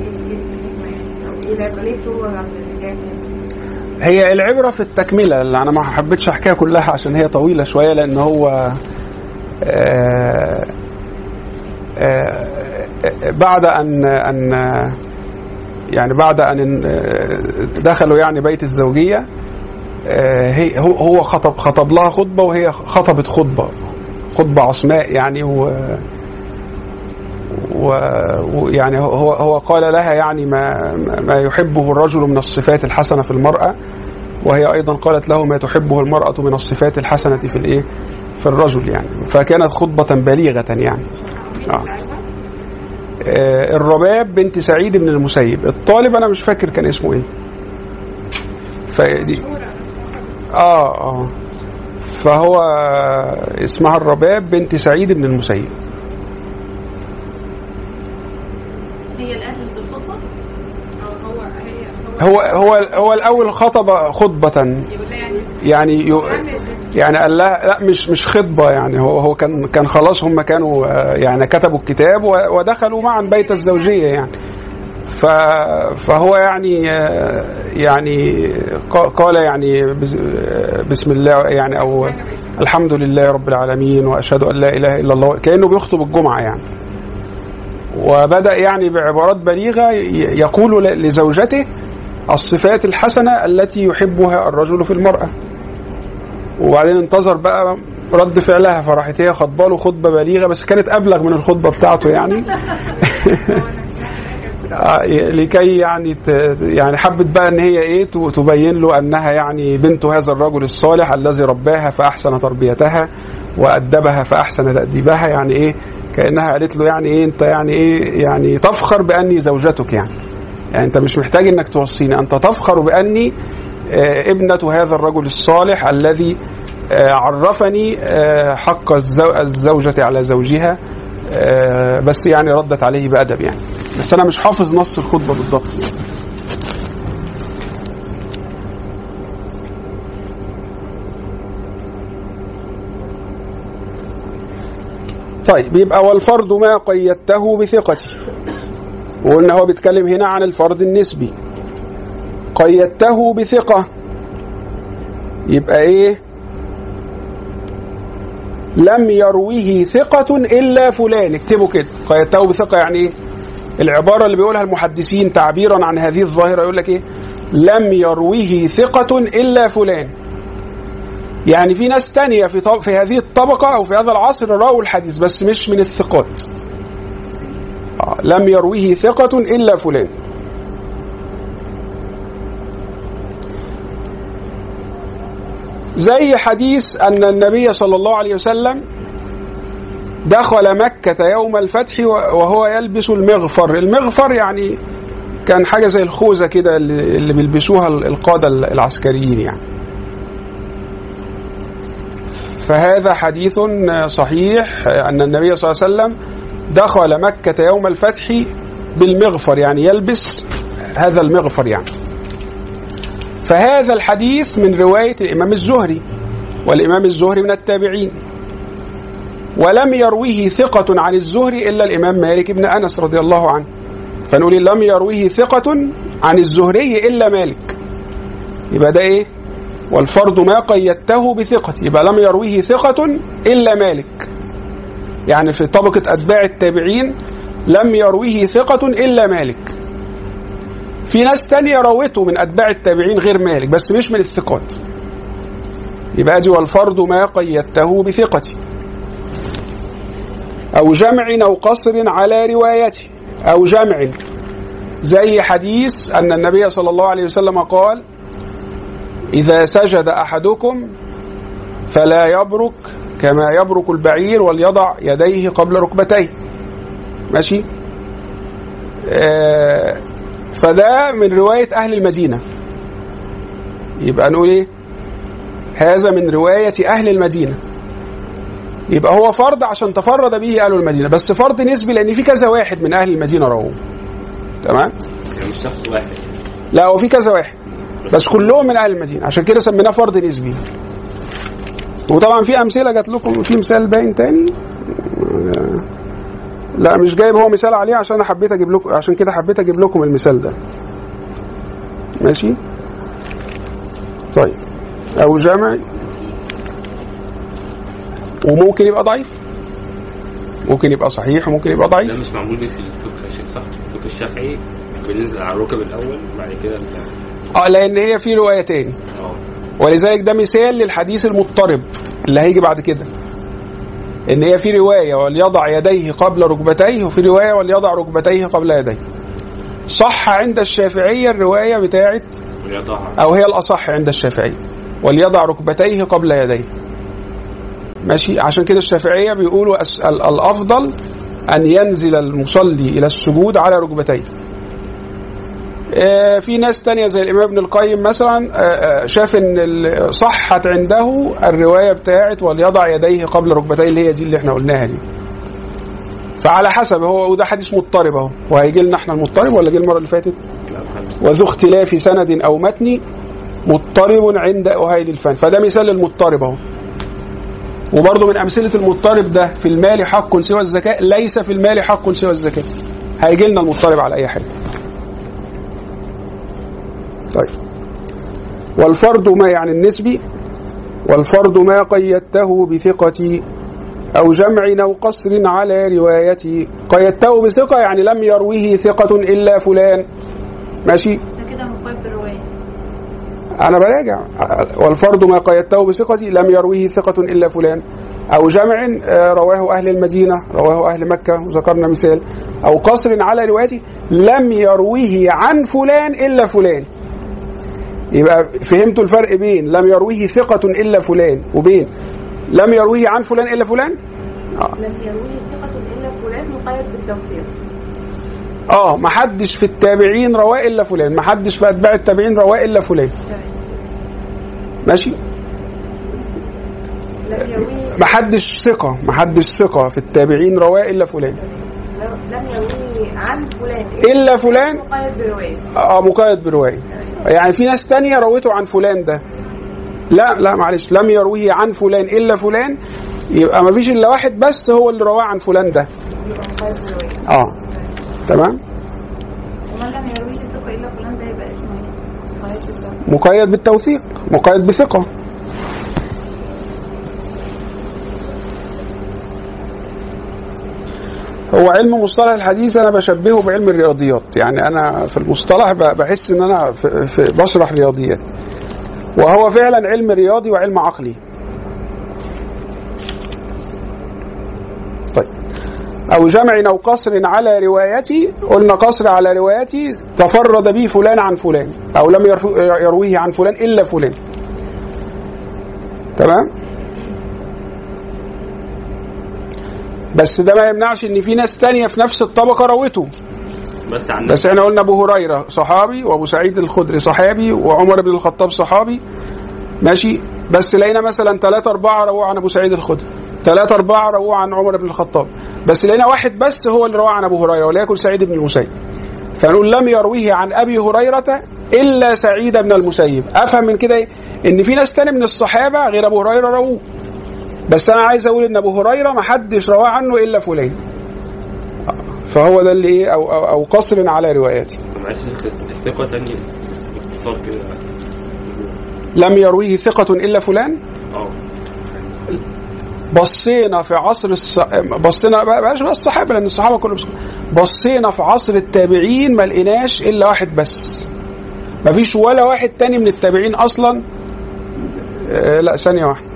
إيه إيه يعني إيه العبره ليه الرجال يعني هي العبرة في التكملة اللي أنا ما حبيتش أحكيها كلها عشان هي طويلة شوية لأن هو آه، آه، بعد أن أن يعني بعد أن دخلوا يعني بيت الزوجية آه، هي هو خطب خطب لها خطبة وهي خطبت خطبة خطبة عصماء يعني و- ويعني هو هو قال لها يعني ما ما يحبه الرجل من الصفات الحسنة في المرأة وهي أيضا قالت له ما تحبه المرأة من الصفات الحسنة في الإيه؟ في الرجل يعني. فكانت خطبة بليغة يعني. آه. آه، الرباب بنت سعيد بن المسيب. الطالب أنا مش فاكر كان اسمه إيه. فدي آه آه. فهو اسمها الرباب بنت سعيد بن المسيب هي اللي قالت الخطبه أو هو هي هو هو هو الأول خطب خطبة. يعني يعني قال لها لا مش مش خطبة يعني. هو هو كان كان خلاص هم كانوا آه، يعني كتبوا الكتاب ودخلوا معا بيت الزوجية يعني. فهو يعني آه، يعني قال يعني آه، بسم الله يعني أو الحمد لله رب العالمين وأشهد أن لا إله إلا الله كأنه بيخطب الجمعة يعني. وبدأ يعني بعبارات بليغة يقول لزوجته الصفات الحسنة التي يحبها الرجل في المرأة. وبعدين انتظر بقى رد فعلها فراحت هي خطبة له خطبة بليغة بس كانت أبلغ من الخطبة بتاعته يعني. <laughs> آه، لكي يعني يعني حبت بقى إن هي إيه تبين له أنها يعني بنت هذا الرجل الصالح الذي رباها فأحسن تربيتها وأدبها فأحسن تأديبها. يعني إيه؟ كأنها قالت له يعني إيه أنت يعني إيه يعني تفخر بأني زوجتك يعني. يعني انت مش محتاج انك توصيني. انت تفخر بأني آه، ابنة هذا الرجل الصالح الذي آه، عرفني آه، حق الزو- الزوجة على زوجها بس يعني ردت عليه بأدب يعني. بس أنا مش حافظ نص الخطبة بالضبط. طيب يبقى والفرد ما قيدته بثقتي. وقلنا هو بيتكلم هنا عن الفرد النسبي. قيدته بثقة. يبقى إيه؟ لم يرويه ثقة إلا فلان. اكتبوا كده. قيدته بثقة يعني إيه؟ العبارة اللي بيقولها المحدثين تعبيرا عن هذه الظاهرة يقول لك إيه؟ لم يرويه ثقة إلا فلان. يعني في ناس تانية في, في هذه الطبقة أو في هذا العصر رووا الحديث بس مش من الثقات. لم يرويه ثقة إلا فلان. زي حديث أن النبي صلى الله عليه وسلم دخل مكة يوم الفتح وهو يلبس المغفر. المغفر يعني كان حاجة زي الخوذة كده اللي بيلبسوها القادة العسكريين يعني. فهذا حديث صحيح أن النبي صلى الله عليه وسلم دخل مكة يوم الفتح بالمغفر يعني يلبس هذا المغفر يعني. فهذا الحديث من رواية الإمام الزهري والإمام الزهري من التابعين. ولم يرويه ثقة عن الزهري إلا الإمام مالك بن أنس رضي الله عنه. فنقول لم يرويه ثقة عن الزهري إلا مالك. يبقى ده إيه؟ والفرد ما قيدته بثقة. يبقى لم يرويه ثقة إلا مالك. يعني في طبقة أتباع التابعين لم يرويه ثقة إلا مالك. في ناس تانية روته من أتباع التابعين غير مالك بس مش من الثقات. يبقى دي والفرد ما قيدته بثقتي. أو جمع أو قصر على روايته. أو جمع زي حديث أن النبي صلى الله عليه وسلم قال إذا سجد أحدكم فلا يبرك كما يبرك البعير وليضع يديه قبل ركبتيه. ماشي؟ آه فده من رواية أهل المدينة. يبقى نقول إيه؟ هذا من رواية أهل المدينة. يبقى هو فرض عشان تفرد به أهل المدينة بس فرض نسبي لأن في كذا واحد من أهل المدينة رواه تمام؟ يعني مش شخص واحد. لا هو في كذا واحد بس كلهم من أهل المدينة. عشان كده سميناه فرض نسبي. وطبعا في أمثلة جات لكم في مثال باين تاني. لا مش جايب هو مثال عليه عشان أنا حبيت أجيب لكم عشان كده حبيت أجيب لكم المثال ده. ماشي؟ طيب. أو جمع وممكن يبقى ضعيف. ممكن يبقى صحيح وممكن يبقى ده ضعيف مش معمول في الفقه يا شيخ صح؟ الفقه الشافعي بننزل على الركب الأول وبعد كده آه لأن هي في رواية تاني. آه. ولذلك ده مثال للحديث المضطرب اللي هيجي بعد كده. إن هي في رواية وليضع يديه قبل ركبتيه وفي رواية وليضع ركبتيه قبل يديه. صح عند الشافعية الرواية بتاعت أو هي الأصح عند الشافعية. وليضع ركبتيه قبل يديه. ماشي؟ عشان كده الشافعية بيقولوا الأفضل أن ينزل المصلي إلى السجود على ركبتيه. في ناس تانية زي الإمام ابن القيم مثلا آه، آه، شاف إن صحت عنده الرواية بتاعت وليضع يديه قبل ركبتيه اللي هي دي اللي إحنا قلناها دي. فعلى حسب هو وده حديث مضطرب أهو. وهيجي لنا إحنا المضطرب ولا جه المرة اللي فاتت؟ وذو اختلاف سند أو متن مضطرب عند أهيل الفن. فده مثال للمضطرب أهو. وبرضه من أمثلة المضطرب ده في المال حق سوى الزكاة ليس في المال حق سوى الزكاة. هيجي لنا المضطرب على أي حاجة طيب. والفرد ما يعني النسبي؟ والفرد ما قيدته بثقة أو جمع أو قصر على روايته. قيدته بثقة يعني لم يرويه ثقة إلا فلان. ماشي؟ ده كده أنا براجع. والفرد ما قيدته بثقة لم يرويه ثقة إلا فلان. أو جمع آه، رواه أهل المدينة رواه أهل مكة وذكرنا مثال. أو قصر على روايته لم يرويه عن فلان إلا فلان. يبقى فهمتوا الفرق بين لم يرويه ثقة إلا فلان وبين لم يرويه عن فلان إلا فلان؟ آه. لم يرويه ثقة إلا فلان مقيد بالتوثيق آه ما حدش في التابعين رواه إلا فلان ما حدش في أتباع التابعين رواه إلا فلان. ماشي؟ ما حدش ثقة ما حدش ثقة في التابعين رواه إلا فلان. لم لم يرويه عن فلان. إلا فلان؟ مقيد برواية آه مقيد بروايه يعني في ناس تانية رويته عن فلان ده. لا لا معلش لم يرويه عن فلان إلا فلان. يبقى ما فيش إلا واحد بس هو اللي رواه عن فلان ده. آه. تمام؟ إيه؟ مقيد بالتوثيق مقيد بالتوثيق مقيد بثقة. هو علم مصطلح الحديث أنا بشبهه بعلم الرياضيات. يعني أنا في المصطلح بحس إن أنا في في بشرح رياضيات وهو فعلا علم رياضي وعلم عقلي. طيب. أو جمع أو قصر على روايتي قلنا قصر على روايتي تفرد به فلان عن فلان أو لم يرويه عن فلان إلا فلان. تمام؟ بس ده ما يمنعش إن في ناس تانية في نفس الطبقة روته بس عن بس إحنا قلنا أبو هريرة صحابي وأبو سعيد الخدري صحابي وعمر بن الخطاب صحابي. ماشي؟ بس لقينا مثلا ثلاثة أربعة رواه عن أبو سعيد الخدري. ثلاثة أربعة رواه عن عمر بن الخطاب. بس لقينا واحد بس هو اللي رواه عن أبو هريرة وليكن سعيد بن المسيب. فنقول لم يرويه عن أبي هريرة إلا سعيد بن المسيب. أفهم من كده إيه؟ إن في ناس تاني من الصحابة غير أبو هريرة رووه. بس أنا عايز أقول إن أبو هريرة ما حدش رواه عنه إلا فلان. فهو ده اللي إيه أو, أو, أو قصر على رواياته. معلش باختصار كده. لم يرويه ثقة إلا فلان؟ آه. بصينا في عصر الص... بصينا بلاش بقى الصحابة لأن الصحابة كلهم. بصينا في عصر التابعين ما لقيناش إلا واحد بس. ما فيش ولا واحد تاني من التابعين أصلا. آه لا ثانية واحدة.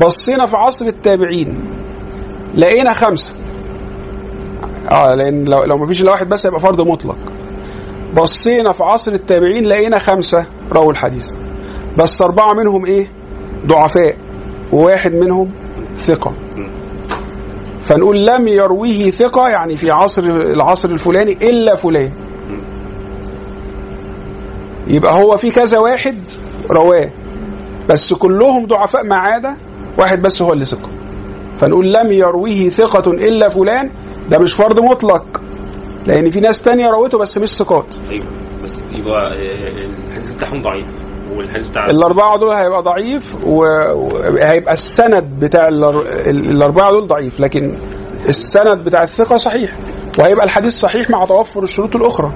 بصينا في عصر التابعين. لقينا خمسة. آه لأن لو, لو ما فيش إلا واحد بس يبقى فرض مطلق. بصينا في عصر التابعين لقينا خمسة رووا الحديث. بس أربعة منهم إيه؟ ضعفاء وواحد منهم ثقة. فنقول لم يرويه ثقة يعني في عصر العصر الفلاني إلا فلان. يبقى هو في كذا واحد رواة. بس كلهم ضعفاء ما عدا واحد بس هو اللي ثقة فنقول لم يرويه ثقة إلا فلان ده مش فرض مطلق. لأن في ناس تانية روته بس مش ثقات. أيوه بس يبقى آه، الحديث بتاعهم ضعيف. والحديث بتاع الأربعة دول هيبقى ضعيف وهيبقى السند بتاع الأر- الأربعة دول ضعيف لكن السند بتاع الثقة صحيح. وهيبقى الحديث صحيح مع توفر الشروط الأخرى.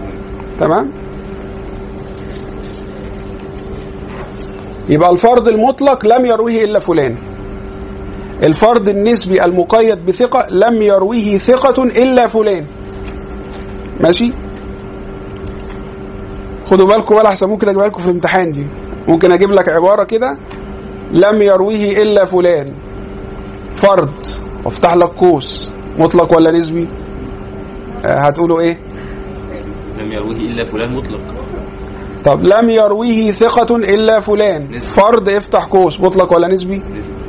تمام؟ يبقى الفرض المطلق لم يرويه إلا فلان. الفرض النسبي المقيد بثقة لم يرويه ثقة إلا فلان. ماشي؟ خدوا بالكم بقى احسن ممكن أجيبها لكم في الامتحان دي. ممكن أجيب لك عبارة كده؟ لم يرويه إلا فلان. فرض وافتح لك قوس. مطلق ولا نسبي؟ آه، هتقولوا إيه؟ لم يرويه إلا فلان مطلق. طب لم يرويه ثقة إلا فلان. فرض افتح قوس. مطلق ولا نسبي.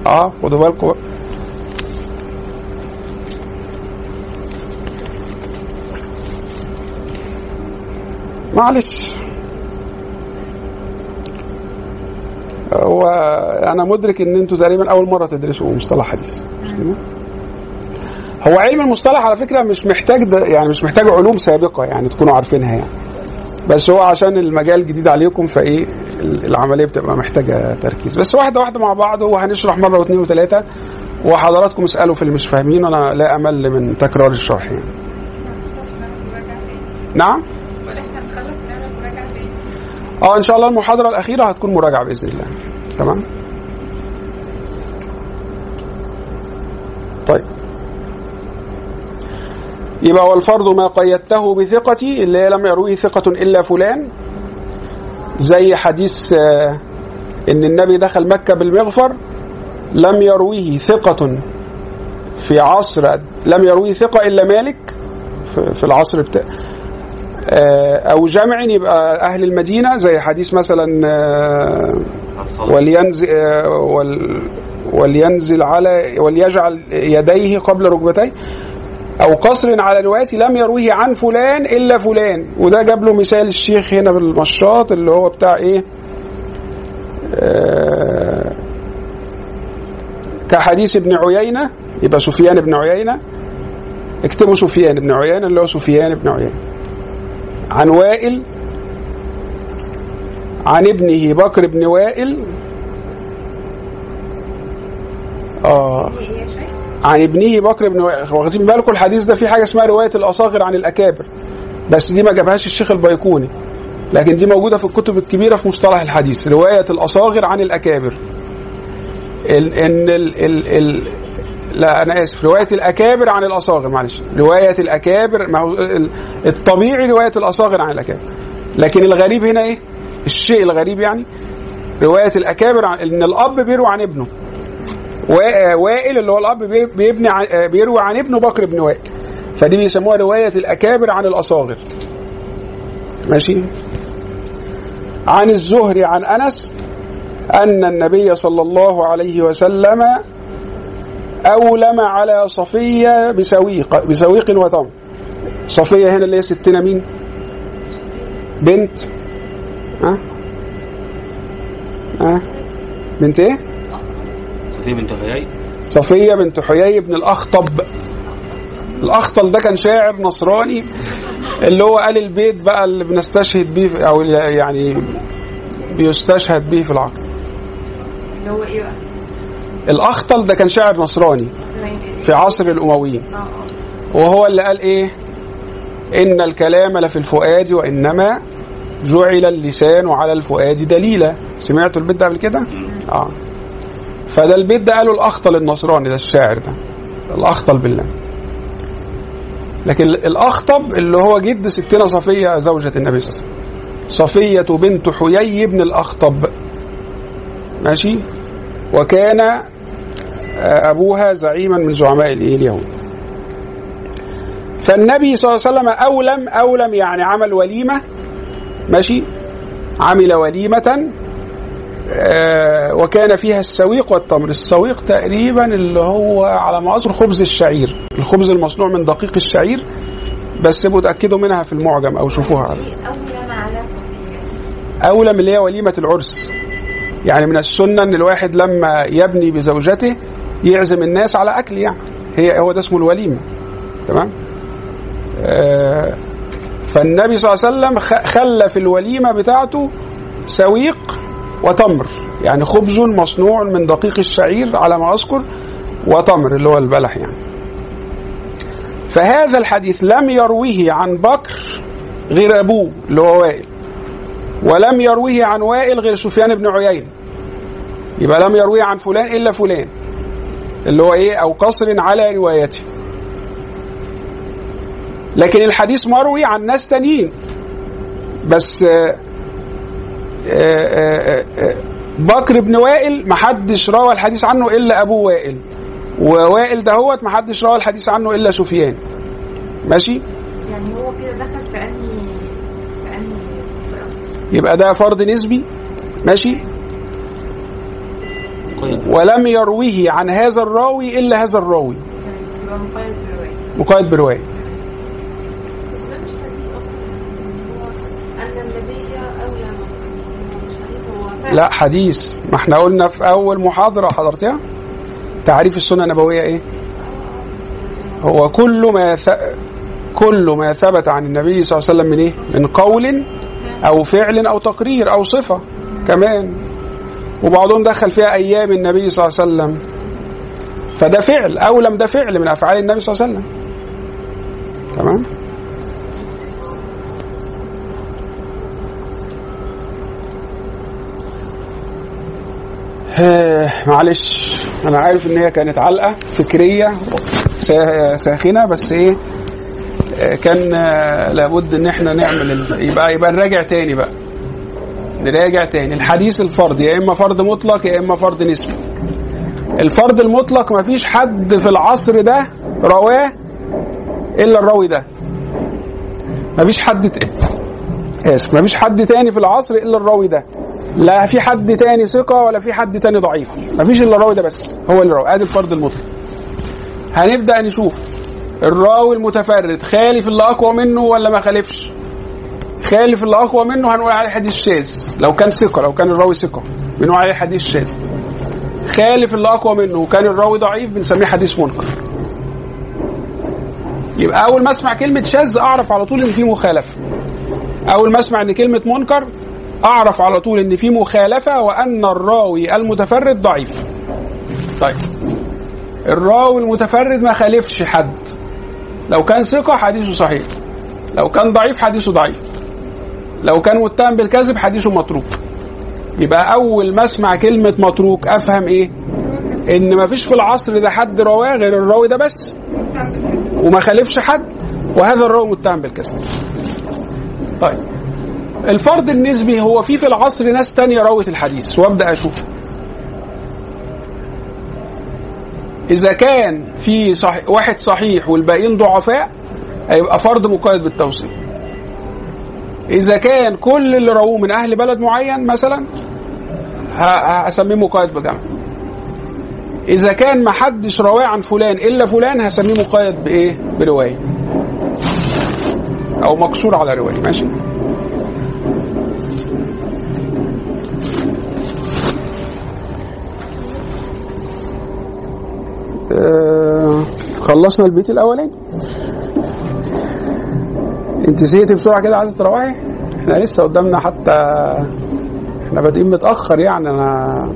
آه خدوا بالكم بقى. معلش. هو أنا مدرك إن أنتوا تقريبا أول مرة تدرسوا مصطلح حديث. هو علم المصطلح على فكرة مش محتاج يعني مش محتاج علوم سابقة يعني تكونوا عارفينها يعني. بس هو عشان المجال جديد عليكم فإيه العملية بتبقى محتاجة تركيز. بس واحدة واحدة مع بعض وهنشرح مرة واثنين وثلاثة وحضراتكم اسألوا في اللي مش فاهمين وأنا لا أمل من تكرار الشرح يعني. نعم؟ آه إن شاء الله المحاضرة الأخيرة هتكون مراجعة بإذن الله. تمام؟ طيب. يبقى والفرض ما قيدته بثقتي اللي هي لم يرويه ثقة إلا فلان. زي حديث آه، إن النبي دخل مكة بالمغفر لم يرويه ثقة في عصر لم يرويه ثقة إلا مالك في- العصر بتاع آه، أو جمع يبقى أهل المدينة زي حديث مثلا آه، ولينزل ولينزل على وليجعل يديه قبل ركبتيه. أو قصر على روايتي لم يرويه عن فلان إلا فلان. وده جاب له مثال الشيخ هنا بالمشاط اللي هو بتاع إيه؟ آه كحديث ابن عيينة. يبقى سفيان بن عيينة. اكتبوا سفيان بن عيينة اللي هو سفيان بن عيينة. عن وائل عن ابنه بكر بن وائل. شيخ عن ابنه بكر بن واخدين بالكم الحديث ده؟ فيه حاجة اسمها رواية الأصاغر عن الأكابر. بس دي ما جابهاش الشيخ البيقوني. لكن دي موجودة في الكتب الكبيرة في مصطلح الحديث. رواية الأصاغر عن الأكابر. ال إن ال ال ال لا أنا آسف. رواية الأكابر عن الأصاغر معلش. رواية الأكابر ما هو ال- الطبيعي رواية الأصاغر عن الأكابر. لكن الغريب هنا إيه؟ الشيء الغريب يعني رواية الأكابر عن إن الأب بيروي عن ابنه. وائل اللي هو الأب بي- بيبني آه، بيروي عن ابنه بكر بن وائل. فدي بيسموها رواية الأكابر عن الأصاغر. ماشي؟ عن الزهري عن أنس أن النبي صلى الله عليه وسلم أولم على صفية بسويق بسويق وتمر صفية هنا اللي هي ستنا مين؟ بنت. ها؟ ها؟ بنت إيه؟ صفية بنت حيي؟ صفية بنت حيي بن الأخطب. الأخطل ده كان شاعر نصراني اللي هو قال البيت بقى اللي بنستشهد بيه في- أو يعني بيستشهد به في العقل اللي هو إيه بقى؟ الأخطل ده كان شاعر نصراني. في عصر الأمويين. آه آه. وهو اللي قال إيه؟ إن الكلام لفي الفؤاد وإنما جعل اللسان على الفؤاد دليلا. سمعتوا البيت ده قبل كده؟ آه. فده البيت ده قاله الأخطل النصراني ده الشاعر ده. الأخطل بالله. لكن الأخطب اللي هو جد ستنا صفية زوجة النبي صلى الله عليه وسلم. صفية بنت حيي بن الأخطب. ماشي؟ وكان آه، أبوها زعيما من زعماء؟ اليهود. فالنبي صلى الله عليه وسلم أولم أولم يعني عمل وليمة. ماشي؟ عمل وليمة وكان فيها السويق والتمر. السويق تقريبا اللي هو على ما أذكر خبز الشعير. الخبز المصنوع من دقيق الشعير بس ابقوا اتأكدوا منها في المعجم أو شوفوها. صفيه أولم اللي هي وليمة العرس. يعني من السنة أن الواحد لما يبني بزوجته يعزم الناس على أكل يعني هي هو ده اسمه الوليمة. تمام؟ آه فالنبي صلى الله عليه وسلم خلى في الوليمة بتاعته سويق وتمر. يعني خبز مصنوع من دقيق الشعير على ما أذكر وتمر اللي هو البلح يعني. فهذا الحديث لم يرويه عن بكر غير أبوه اللي هو وائل. ولم يرويه عن وائل غير سفيان بن عيينة يبقى لم يرويه عن فلان إلا فلان. اللي هو إيه؟ أو قصر على روايته. لكن الحديث مروي عن ناس تانيين. بس آه، بكر بن وائل محدش روى الحديث عنه إلا أبو وائل. ووائل دهوت محدش روى الحديث عنه إلا سفيان. ماشي؟ يعني هو كده دخل في انهي في أنهي؟ يبقى ده فرض نسبي. ماشي؟ قيد ولم يرويه عن هذا الراوي إلا هذا الراوي. يبقى مقيد بالرواية. مقيد بروايه بس ده مش حديث أصلا هو ان لا حديث. ما إحنا قلنا في أول محاضرة حضرتها تعريف السنة النبوية إيه؟ هو كل ما ث... كل ما ثبت عن النبي صلى الله عليه وسلم من إيه؟ من قول أو فعل أو تقرير أو صفة كمان. وبعضهم دخل فيها أيام النبي صلى الله عليه وسلم. فده فعل أو لم ده فعل من أفعال النبي صلى الله عليه وسلم. تمام؟ معلش. أنا عارف إن هي كانت علقة فكرية سا- ساخنة بس إيه آه، كان آه، لابد إن إحنا نعمل يبقى يبقى نراجع تاني بقى. نراجع تاني. الحديث الفرد يا إما فرد مطلق يا إما فرد نسبي. الفرد المطلق ما فيش حد في العصر ده رواه إلا الراوي ده. ما فيش حد ت... آسف. ما فيش حد تاني في العصر إلا الراوي ده. لا في حد تاني ثقة ولا في حد تاني ضعيف. ما فيش إلا الراوي ده بس هو اللي راوي. آدي الفرد المطلق. هنبدأ نشوف. الراوي المتفرد خالف اللي أقوى منه ولا ما خالفش؟ خالف اللي أقوى منه هنقول عليه حديث شاذ. لو كان ثقة لو كان الراوي ثقة بنقول عليه حديث شاذ. خالف اللي أقوى منه وكان الراوي ضعيف بنسميه حديث منكر. يبقى أول ما أسمع كلمة شاذ أعرف على طول إن في مخالفة. أول ما أسمع إن كلمة منكر أعرف على طول إن في مخالفة وأن الراوي المتفرد ضعيف. طيب. الراوي المتفرد ما خالفش حد. لو كان ثقة حديثه صحيح. لو كان ضعيف حديثه ضعيف. لو كان متهم بالكذب حديثه متروك. يبقى أول ما أسمع كلمة متروك أفهم إيه؟ إن ما فيش في العصر ده حد رواة غير الراوي ده بس. وما خالفش حد. وهذا الراوي متهم بالكذب. طيب. الفرد النسبي هو في في العصر ناس تانية روت الحديث وأبدأ أشوف. إذا كان في صحيح واحد صحيح والباقيين ضعفاء هيبقى فرد مقيد بالتوصيل. إذا كان كل اللي رووه من أهل بلد معين مثلا هسميه مقيد بجمع. إذا كان ما حدش رواه عن فلان إلا فلان هسميه مقيد بإيه؟ برواية. أو مقصور على رواية. ماشي؟ خلصنا البيت الأولاني. انت زهقتي بسرعة كده عايزه تروحي؟ إحنا لسه قدامنا حتى إحنا بادئين متأخر يعني أنا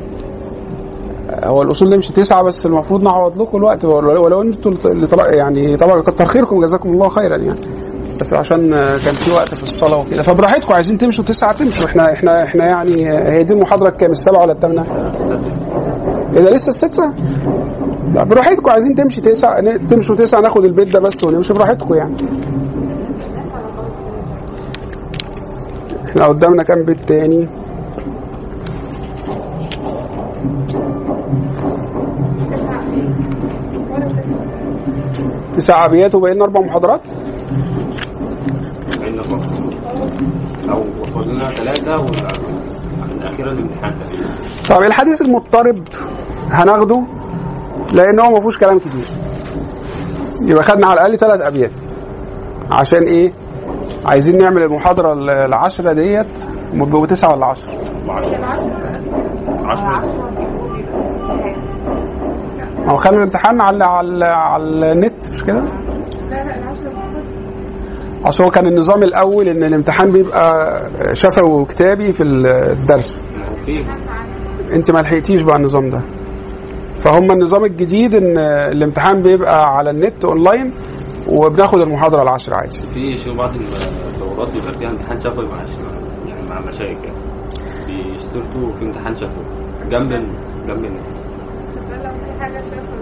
هو الأصول نمشي تسعة بس المفروض نعوض لكم الوقت ولو ولو أنتوا اللي طلع يعني طبعا كتر خيركم جزاكم الله خيرا يعني. بس عشان كان في وقت في الصلاة وكده. فبراحتكم عايزين تمشوا تسعة تمشوا. إحنا إحنا إحنا يعني هي دي المحاضرة الكام؟ السبعة ولا الثامنة؟ إيه ده لسه السادسة؟ لا براحتكم عايزين تمشي تسعه ن- تمشوا تسعه ناخد البيت ده بس ونمشي براحتكم يعني. إحنا قدامنا كام بيت تاني؟ تسع ابيات وبقينا أربع محاضرات؟ أو فاضلنا ثلاثة والاخيره الامتحان طب الحديث المضطرب هناخده؟ لأن هو ما فيهوش كلام كتير. يبقى خدنا على الأقل ثلاث أبيات. عشان إيه؟ عايزين نعمل المحاضرة ال- العشرة ديت بيبقوا تسعه ولا عشرة؟ 10 10 ما هو خلوا الامتحان على على على النت مش كده؟ لا لا العشرة أصل هو كان النظام الأول إن الامتحان بيبقى شفوي وكتابي في الدرس. أنت ما لحقتيش بقى النظام ده. فهم النظام الجديد إن الامتحان بيبقى على النت أونلاين وبناخد المحاضرة العشر عادي. في شو بعض الدورات بيبقى فيها امتحان شفوي مع يعني مع مشايخ يعني. بيشترطوا في امتحان شفوي. جنب جنب النت لو في حاجة شافوا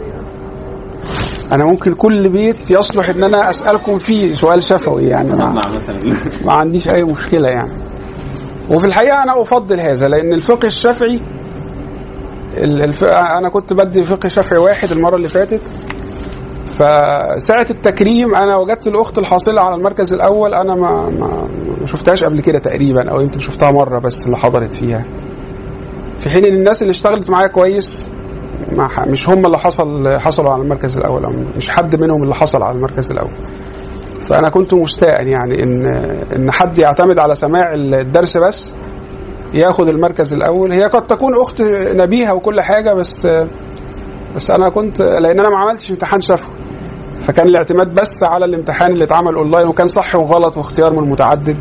أنا ممكن كل بيت يصلح إن أنا أسألكم فيه سؤال شفوي يعني. ما, ما عنديش أي مشكلة يعني. وفي الحقيقة أنا أفضل هذا لأن الفقه الشافعي ال- الف... أنا كنت بدي فقه شافعي واحد المرة اللي فاتت فساعة التكريم أنا وجدت الأخت الحاصلة على المركز الأول أنا ما ما شفتهاش قبل كده تقريبا أو يمكن شفتها مرة بس اللي حضرت فيها. في حين إن الناس اللي اشتغلت معايا كويس مش هم اللي حصل حصلوا على المركز الأول أو مش حد منهم اللي حصل على المركز الأول. فأنا كنت مشتاقا يعني إن إن حد يعتمد على سماع الدرس بس ياخد المركز الأول. هي قد تكون أخت نبيهه وكل حاجة بس بس أنا كنت لأن أنا ما عملتش امتحان شفوي. فكان الاعتماد بس على الامتحان اللي اتعمل أونلاين وكان صح وغلط واختيار من المتعدد.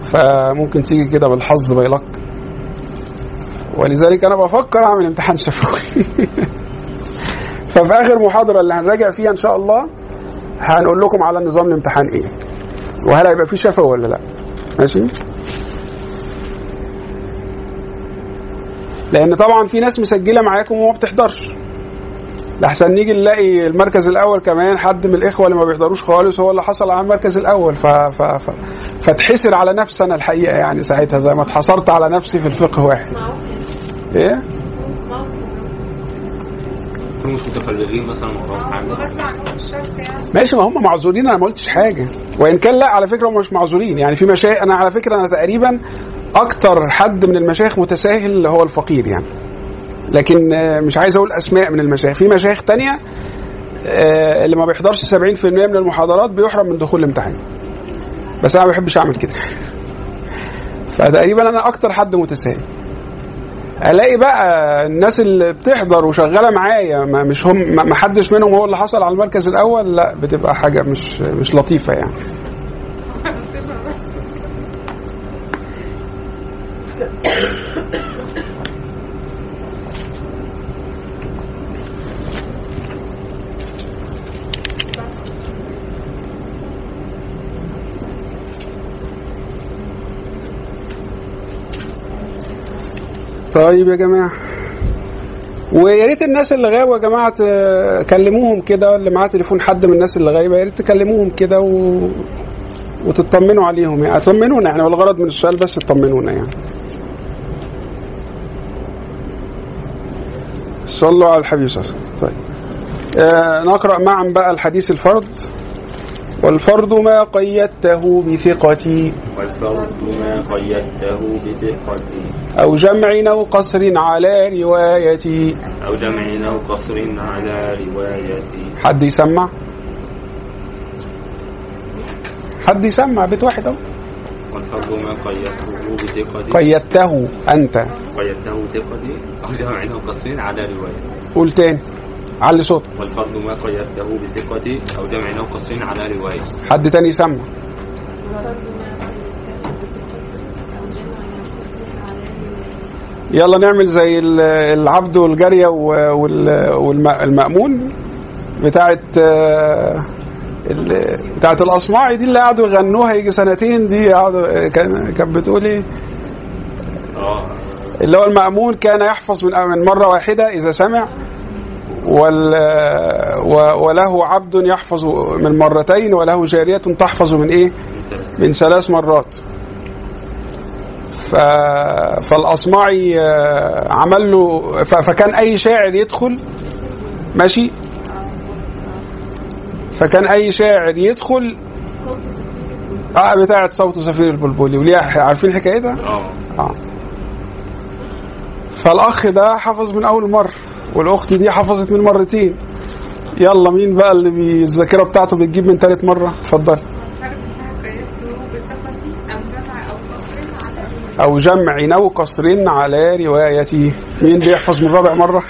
فممكن تيجي كده بالحظ باي لك ولذلك أنا بفكر أعمل امتحان شفوي. <laughs> ففي آخر محاضرة اللي هنراجع فيها إن شاء الله هنقول لكم على نظام الامتحان إيه. وهل هيبقى فيه شفوي ولا لأ. ماشي؟ لأن طبعا في ناس مسجلة معاكم وما بتحضرش. لحسن نيجي نلاقي المركز الأول كمان حد من الإخوة اللي ما بيحضروش خالص هو اللي حصل على المركز الأول. ف... ف... ف... فتحسر على نفسي أنا الحقيقة يعني ساعتها زي ما اتحصرت على نفسي في الفقه واحد. إيه؟ ماشي ما هم معذورين أنا ما قلتش حاجة. وإن كان لا على فكرة هم مش معذورين يعني في مشايخ أنا على فكرة أنا تقريبا أكتر حد من المشايخ متساهل اللي هو الفقير يعني. لكن آه، مش عايز أقول أسماء من المشايخ. في مشايخ تانية آه، اللي ما بيحضرش 70% من المحاضرات بيحرم من دخول الامتحان. بس أنا ما بحبش أعمل كده. <laughs> فتقريبا أنا أكتر حد متساهل. ألاقي بقى الناس اللي بتحضر وشغالة معايا ما مش هم ما حدش منهم هو اللي حصل على المركز الأول لا بتبقى حاجة مش مش لطيفة يعني. طيب يا جماعة. ويا ريت الناس اللي غايبه يا جماعة ت- كلموهم كده اللي معاه تليفون حد من الناس اللي غايبه يا ريت تكلموهم كده و... وتطمنوا عليهم يعني. اطمنونا يعني والغرض من السؤال بس تطمنونا يعني. صلوا على الحبيب صلى الله عليه وسلم. طيب. آه نقرأ معا بقى الحديث الفرض. والفرض ما قيدته بثقتي. والفرد ما قيدته بثقة أو جمع أو قصر على روايتي. أو جمع أو قصر على رواية حد يسمع؟ حد يسمع؟ بيت واحد أهو. والفرد ما قيدته بثقة قيدته أنت. قيدته ثقة أو جمع أو قصر على رواية قول تاني. علي صوتك. والفرد ما قيدته بثقة أو جمع أو قصر على رواية. حد تاني يسمع؟ يلا نعمل زي ال- العبد والجارية والمأمون بتاعت آه، بتاعت الأصمعي دي اللي قعدوا يغنوها يجي سنتين دي قعدوا كان كانت بتقول إيه؟ آه. اللي هو المأمون كان يحفظ من مرة واحدة إذا سمع وله عبد يحفظ من مرتين وله جارية تحفظ من إيه؟ من ثلاث مرات. فالأصمعي آه، عمل له. فكان أي شاعر يدخل ماشي فكان أي شاعر يدخل آه بتاعت صوت سفير البلبلي وليها عارفين حكايتها؟ آه آه فالأخ ده حفظ من أول مره والأخت دي حفظت من مرتين. يلا مين بقى اللي الذاكره بتاعته بتجيب من ثالث مرة؟ اتفضل حاجة بتاعها قيدته بثقتي أو جمع أو قصر على أو جمع أو قصر على روايتي مين بيحفظ من رابع ما قيدته.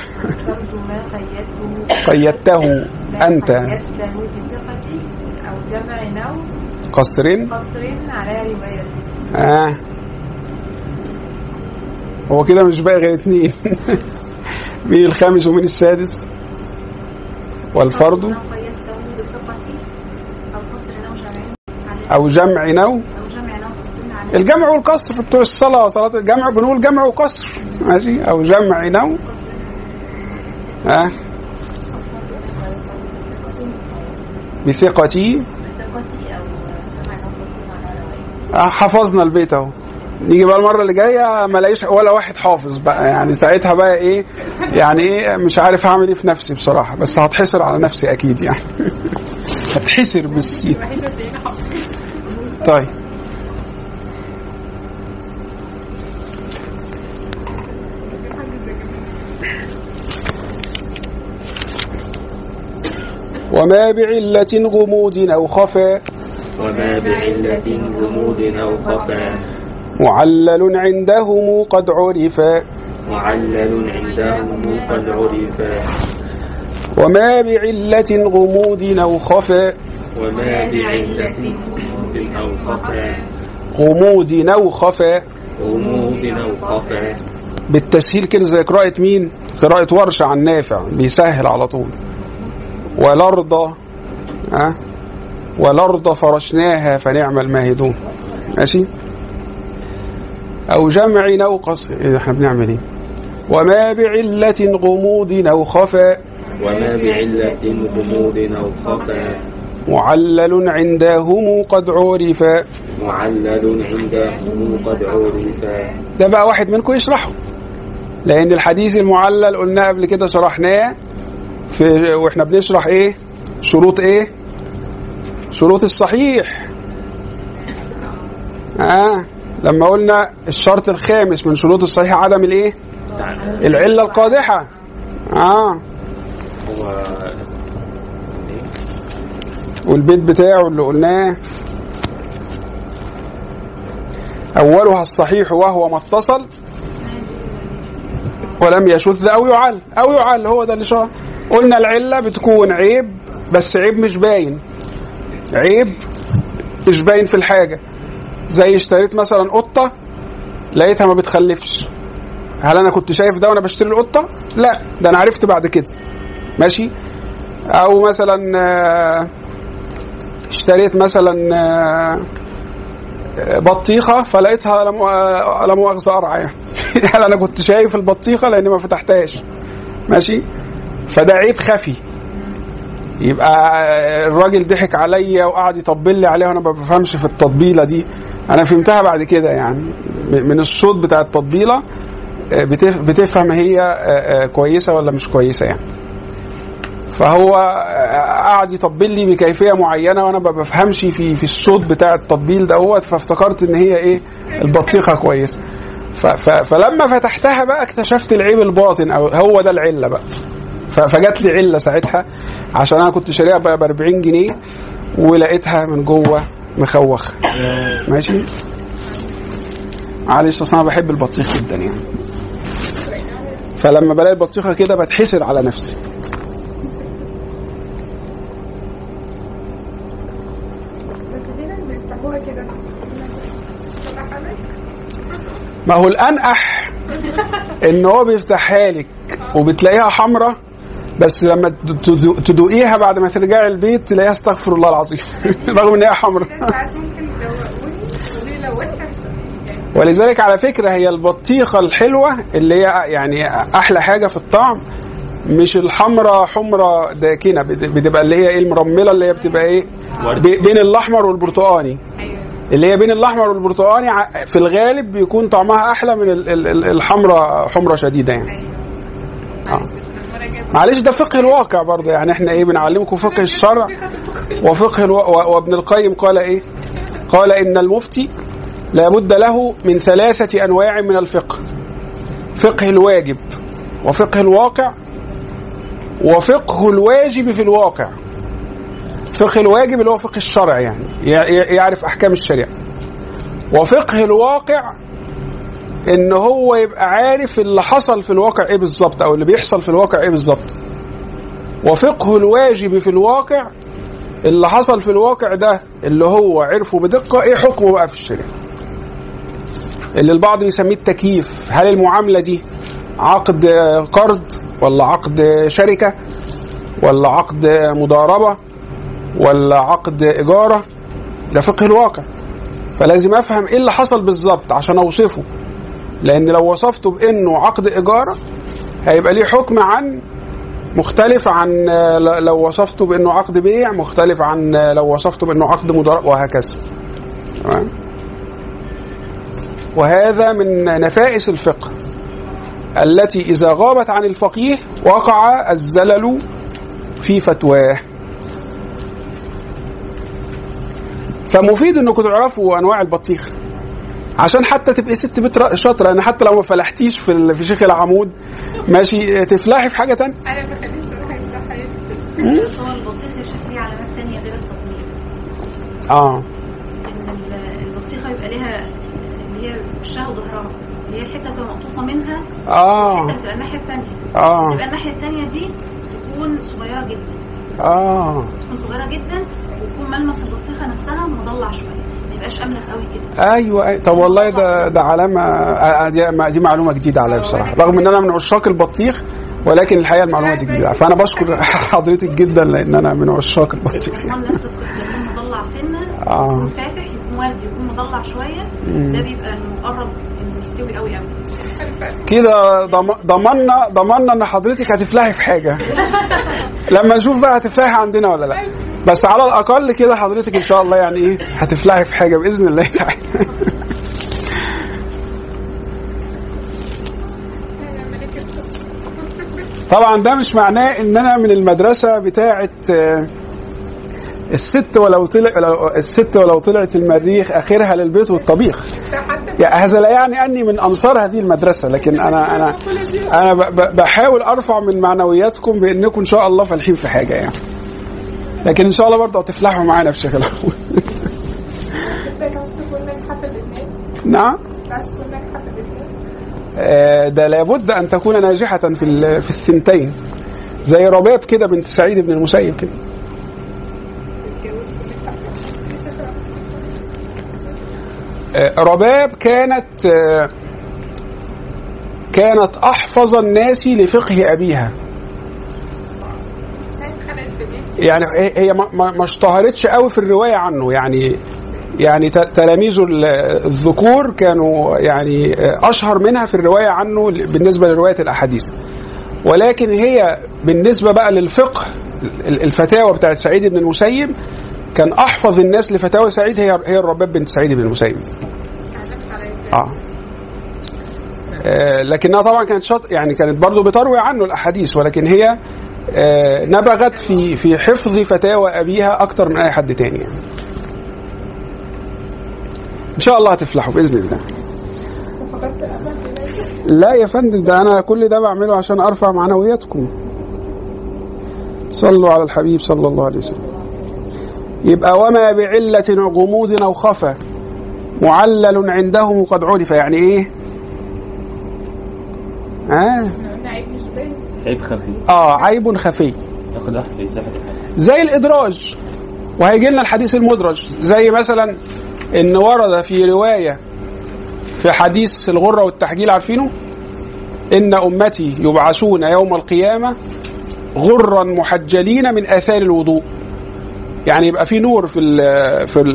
بثقتي أو جمع أو قصر. على روايتي <laughs> آه. هو كده مش باقي غير اتنين. <laughs> مين الخامس ومين السادس. بثقتي أو جمع نو الجمع والقصر بتوع الصلاة. صلاة الجمع بنقول جمع وقصر. ماشي؟ أو جمع نو ها؟ بثقتي آه، حفظنا البيت أهو. نيجي بقى المرة اللي جاية ما الاقيش ولا واحد حافظ بقى. يعني ساعتها بقى إيه يعني إيه مش عارف هعمل إيه في نفسي بصراحة. بس هتحسر على نفسي أكيد يعني. <laughs> هتحسر حافظة طيب. وما بعلة غموض أو خفا وما بعلة غموض أو خفا معلل عندهم قد عرفا معلل عندهم قد عرفا وما بعلة غموض أو خفا وما بعلة غموض أو خفا غموض أو خفا غموض أو خفا بالتسهيل كده زي قراءة مين؟ قراءة ورش عن نافع بيسهل على طول. والأرض ها؟ والأرض فرشناها فنعم الماهدون. ماشي؟ أو جمع أو قصر إيه إحنا بنعمل إيه؟ وما بعلة غموض أو خفا وما بعلة غموض أو خفا معلل عندهم قد عرفا معلل عندهم قد عرفا ده بقى واحد منكم يشرحه. لأن الحديث المعلل قلنا قبل كده شرحناه في وإحنا بنشرح إيه؟ شروط إيه؟ شروط الصحيح. آه. لما قلنا الشرط الخامس من شروط الصحيح عدم الايه؟ العلة القادحة. آه. والبيت بتاعه اللي قلناه. أولها الصحيح وهو ما اتصل. ولم يشذ أو يعل. أو يعل هو ده اللي شرح قلنا العلة بتكون عيب بس عيب مش باين. عيب مش باين في الحاجة. زي اشتريت مثلا قطة لقيتها ما بتخلفش. هل أنا كنت شايف ده وأنا بشتري القطة؟ لا ده أنا عرفت بعد كده. ماشي؟ أو مثلا آه، اشتريت مثلا آه، بطيخة فلقيتها لا مؤ- لا مؤاخذه قرعه يعني. <laughs> يعني أنا كنت شايف البطيخة؟ لأني ما فتحتهاش. ماشي؟ فده عيب خفي. يبقى الراجل ضحك عليا وقعد يطبل لي عليها وأنا ما بفهمش في التطبيلة دي. أنا فهمتها بعد كده يعني. من الصوت بتاع التطبيلة آه، بتف- بتفهم هي آه، آه، كويسة ولا مش كويسة يعني. فهو قعد يطبل لي بكيفية معينة وأنا ما بفهمش في في الصوت بتاع التطبيل دوت. فافتكرت إن هي إيه؟ البطيخة كويسه فلما فتحتها بقى اكتشفت العيب الباطن أو هو ده العلة بقى. فجات لي عله ساعتها عشان أنا كنت شاريها ب 40 جنيه ولقيتها من جوه مخوخه ماشي؟ معلش أصل أنا بحب البطيخ جدا يعني. فلما بلاقي البطيخة كده بتحسر على نفسي. ما هو الانقح إن هو بيفتحها لك وبتلاقيها حمراء بس لما تدو- تدوقيها بعد ما ترجعي البيت تلاقيها استغفر الله العظيم. <laughs> رغم ان هي يعني ولذلك على فكرة هي البطيخة الحلوة اللي هي يعني أحلى حاجة في الطعم. مش الحمراء حمرة داكنة بت- بتبقى اللي هي إيه المرملة اللي هي بتبقى إيه؟ بي- بين الأحمر والبرتقاني. أيوه. اللي هي بين الأحمر والبرتقاني في الغالب بيكون طعمها أحلى من ال- ال- ال- الحمراء حمرة شديدة يعني. أيوه. آه. معلش ده فقه الواقع برضه. يعني إحنا إيه بنعلمكم فقه الشرع وفقه ألو... و- وابن القيم قال إيه؟ قال إن المفتي لابد له من ثلاثة أنواع من الفقه. فقه الواجب وفقه الواقع وفقه الواجب في الواقع. فقه الواجب اللي هو فقه الشرع يعني يع- يعرف أحكام الشريعة. وفقه الواقع إن هو يبقى عارف اللي حصل في الواقع إيه بالظبط أو اللي بيحصل في الواقع إيه بالظبط. وفقه الواجب في الواقع اللي حصل في الواقع ده اللي هو عرفه بدقة إيه حكمه بقى في الشريعة؟ اللي البعض بيسميه التكييف. هل المعاملة دي عقد قرض ولا عقد شركة ولا عقد مضاربة ولا عقد اجاره ده فقه الواقع. فلازم أفهم إيه اللي حصل بالظبط عشان أوصفه. لأن لو وصفته بإنه عقد ايجار هيبقى ليه حكم عن مختلف عن آه، لو وصفته بإنه عقد بيع مختلف عن آه، لو وصفته بإنه عقد مضاربه وهكذا. تمام؟ وهذا من نفائس الفقه التي إذا غابت عن الفقيه وقع الزلل في فتواه. فمفيد إنكم تعرفوا أنواع البطيخ. عشان حتى تبقي ست بيت شاطرة يعني حتى لو ما فلحتيش في ال- في شيخ العمود ماشي تفلحي في حاجة تانية. أنا لي بس هو البطيخ يشوف ليه علامات تانية غير التطبيق؟ آه. البطيخة يبقى ليها اللي هي وشها وظهرها اللي هي الحتة اللي مقطوفة منها آه. الحتة بتبقى الناحية الثانية آه. تبقى الناحية الثانية دي تكون صغيرة جدا. آه. تكون صغيرة جدا ويكون ملمس البطيخة نفسها مضلع شوية. يبقاش املس قوي كده. أيوه أيوة. طب والله ده ده علامة آه، دي, دي معلومة جديدة عليا بصراحة. رغم إن أنا من عشاق البطيخ ولكن الحقيقة المعلومة دي جديدة. فأنا بشكر <laughs> حضرتك جدا لأن أنا من عشاق البطيخ. يكون مضلع سنة يكون فاتح يكون وردي يكون مضلع شوية. ده بيبقى المقرب قوي قوي. كده ضم- ضمنا ضمنا إن حضرتك هتفلحي في حاجة. <laughs> لما نشوف بقى هتفلحي عندنا ولا لأ. بس على الأقل كده حضرتك إن شاء الله يعني إيه هتفلحي في حاجة بإذن الله. تعالى طبعا ده مش معناه إن أنا من المدرسة بتاعه آه، الست ولو طلع الست ولو طلعت المريخ آخرها للبيت والطبيخ. يعني هذا لا يعني أني من أنصار هذه المدرسة لكن أنا أنا أنا بحاول أرفع من معنوياتكم بإنكم إن شاء الله فالحين في حاجة يعني. لكن إن شاء الله برضه هتفلحوا معانا بشكل عام <laughs> نعم. آه، ده لابد أن تكون ناجحة في في الثنتين. زي رباب كده بنت سعيد بن المسيب كده. آه، رباب كانت آه، كانت أحفظ الناس لفقه أبيها عشان خلقت في بيت يعني هي- ما- اشتهرتش قوي في الرواية عنه. يعني يعني تلاميذه ال- الذكور كانوا يعني أشهر منها في الرواية عنه بالنسبة لرواية الأحاديث. ولكن هي بالنسبة بقى للفقه ال- الفتاوى بتاعت سعيد بن المسيب كان أحفظ الناس لفتاوى سعيد هي هي الرباب بنت سعيد بن المسيب. إزاي آه. آه، لكنها طبعا كانت شط يعني كانت برضو بتروي عنه الأحاديث ولكن هي آه، نبغت في في حفظ فتاوى أبيها أكتر من أي حد تاني. يعني. إن شاء الله هتفلحوا بإذن الله. لا يا فندم ده أنا كل ده بعمله عشان أرفع معنوياتكم. صلوا على الحبيب صلى الله عليه وسلم. يبقى وما بعلة غموض أو خفى معلل عندهم قد عرف. يعني إيه؟ آه, قلنا عيب خفي. آه عيب خفي. ياخد واحد في ساحة زي الإدراج. وهيجي لنا الحديث المدرج. زي مثلا إن ورد في رواية في حديث الغرة والتحجيل عارفينه؟ إن أمتي يبعثون يوم القيامة غرا محجلين من آثار الوضوء. يعني يبقى في نور في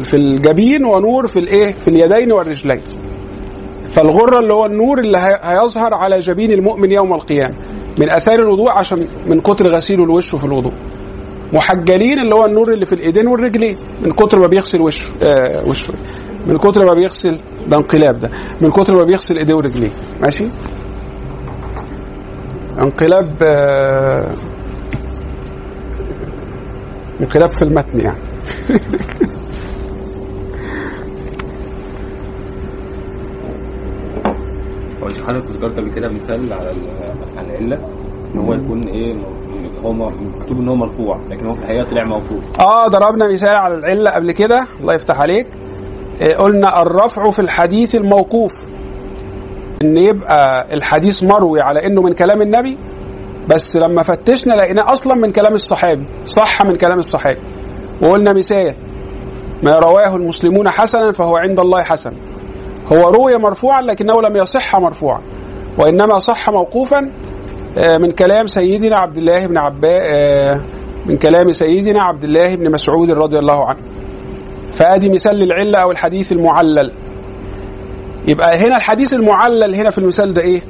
في الجبين ونور في الإيه؟ في اليدين والرجلين. فالغرة اللي هو النور اللي هي- هيظهر على جبين المؤمن يوم القيامة. من آثار الوضوء عشان من كتر غسيله لوشه في الوضوء. محجلين اللي هو النور اللي في الإيدين والرجلين. من كتر ما بيغسل وشه آه وشه من كتر ما بيغسل ده انقلاب ده. من كتر ما بيغسل إيديه ورجليه. ماشي؟ انقلاب آه انقلاب في المتن يعني. <laughs> هو شيخ حضرتك ذكرت قبل كده مثال على على العلة إن هو يكون إيه هو مكتوب إن هو مرفوع لكن هو في الحقيقة طلع موقوف. آه ضربنا مثال على العلة قبل كده الله يفتح عليك. آه، قلنا الرفع في الحديث الموقوف. إن يبقى الحديث مروي على إنه من كلام النبي بس لما فتشنا لقيناه أصلا من كلام الصحابي صح من كلام الصحابي. وقلنا مثال ما رواه المسلمون حسنا فهو عند الله حسن. هو روي مرفوعا لكنه لم يصح مرفوعا. وإنما صح موقوفا آه، من كلام سيدنا عبد الله بن عباس من كلام سيدنا عبد الله بن مسعود رضي الله عنه. فأدي مثال للعلة أو الحديث المعلل. يبقى هنا الحديث المعلل هنا في المثال ده إيه؟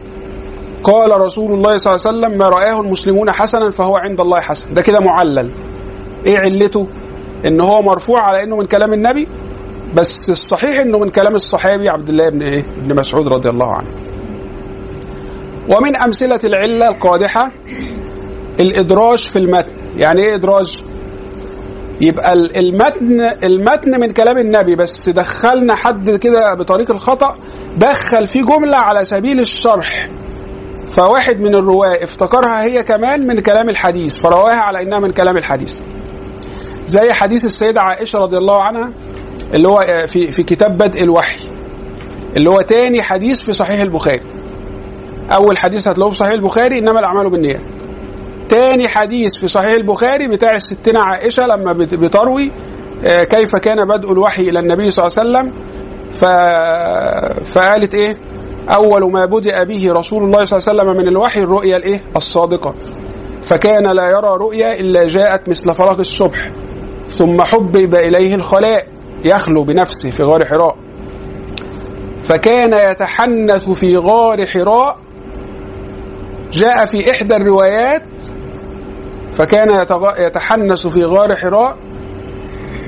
قال رسول الله صلى الله عليه وسلم ما رآه المسلمون حسنا فهو عند الله حسن. ده كده معلل. إيه علته؟ إن هو مرفوع على إنه من كلام النبي؟ بس الصحيح إنه من كلام الصحابي عبد الله بن إيه؟ بن مسعود رضي الله عنه. ومن أمثلة العلة القادحة الإدراج في المتن. يعني إيه إدراج؟ يبقى ال- المتن المتن من كلام النبي بس دخلنا حد كده بطريق الخطأ دخل فيه جملة على سبيل الشرح. فواحد من الرواه افتكرها هي كمان من كلام الحديث فرواها على إنها من كلام الحديث. زي حديث السيدة عائشة رضي الله عنها اللي هو في في كتاب بدء الوحي اللي هو تاني حديث في صحيح البخاري. أول حديث هتلاقوه في صحيح البخاري إنما الأعمال بالنيات. تاني حديث في صحيح البخاري بتاع الستنا عائشة لما بت- بتروي آه، كيف كان بدء الوحي إلى النبي صلى الله عليه وسلم. ف... فقالت إيه؟ أول ما بدأ به رسول الله صلى الله عليه وسلم من الوحي الرؤيا الإيه؟ الصادقة. فكان لا يرى رؤيا إلا جاءت مثل فلق الصبح. ثم حبب إليه الخلاء يخلو بنفسه في غار حراء. فكان يتحنث في غار حراء. جاء في إحدى الروايات فكان يتحنث في غار حراء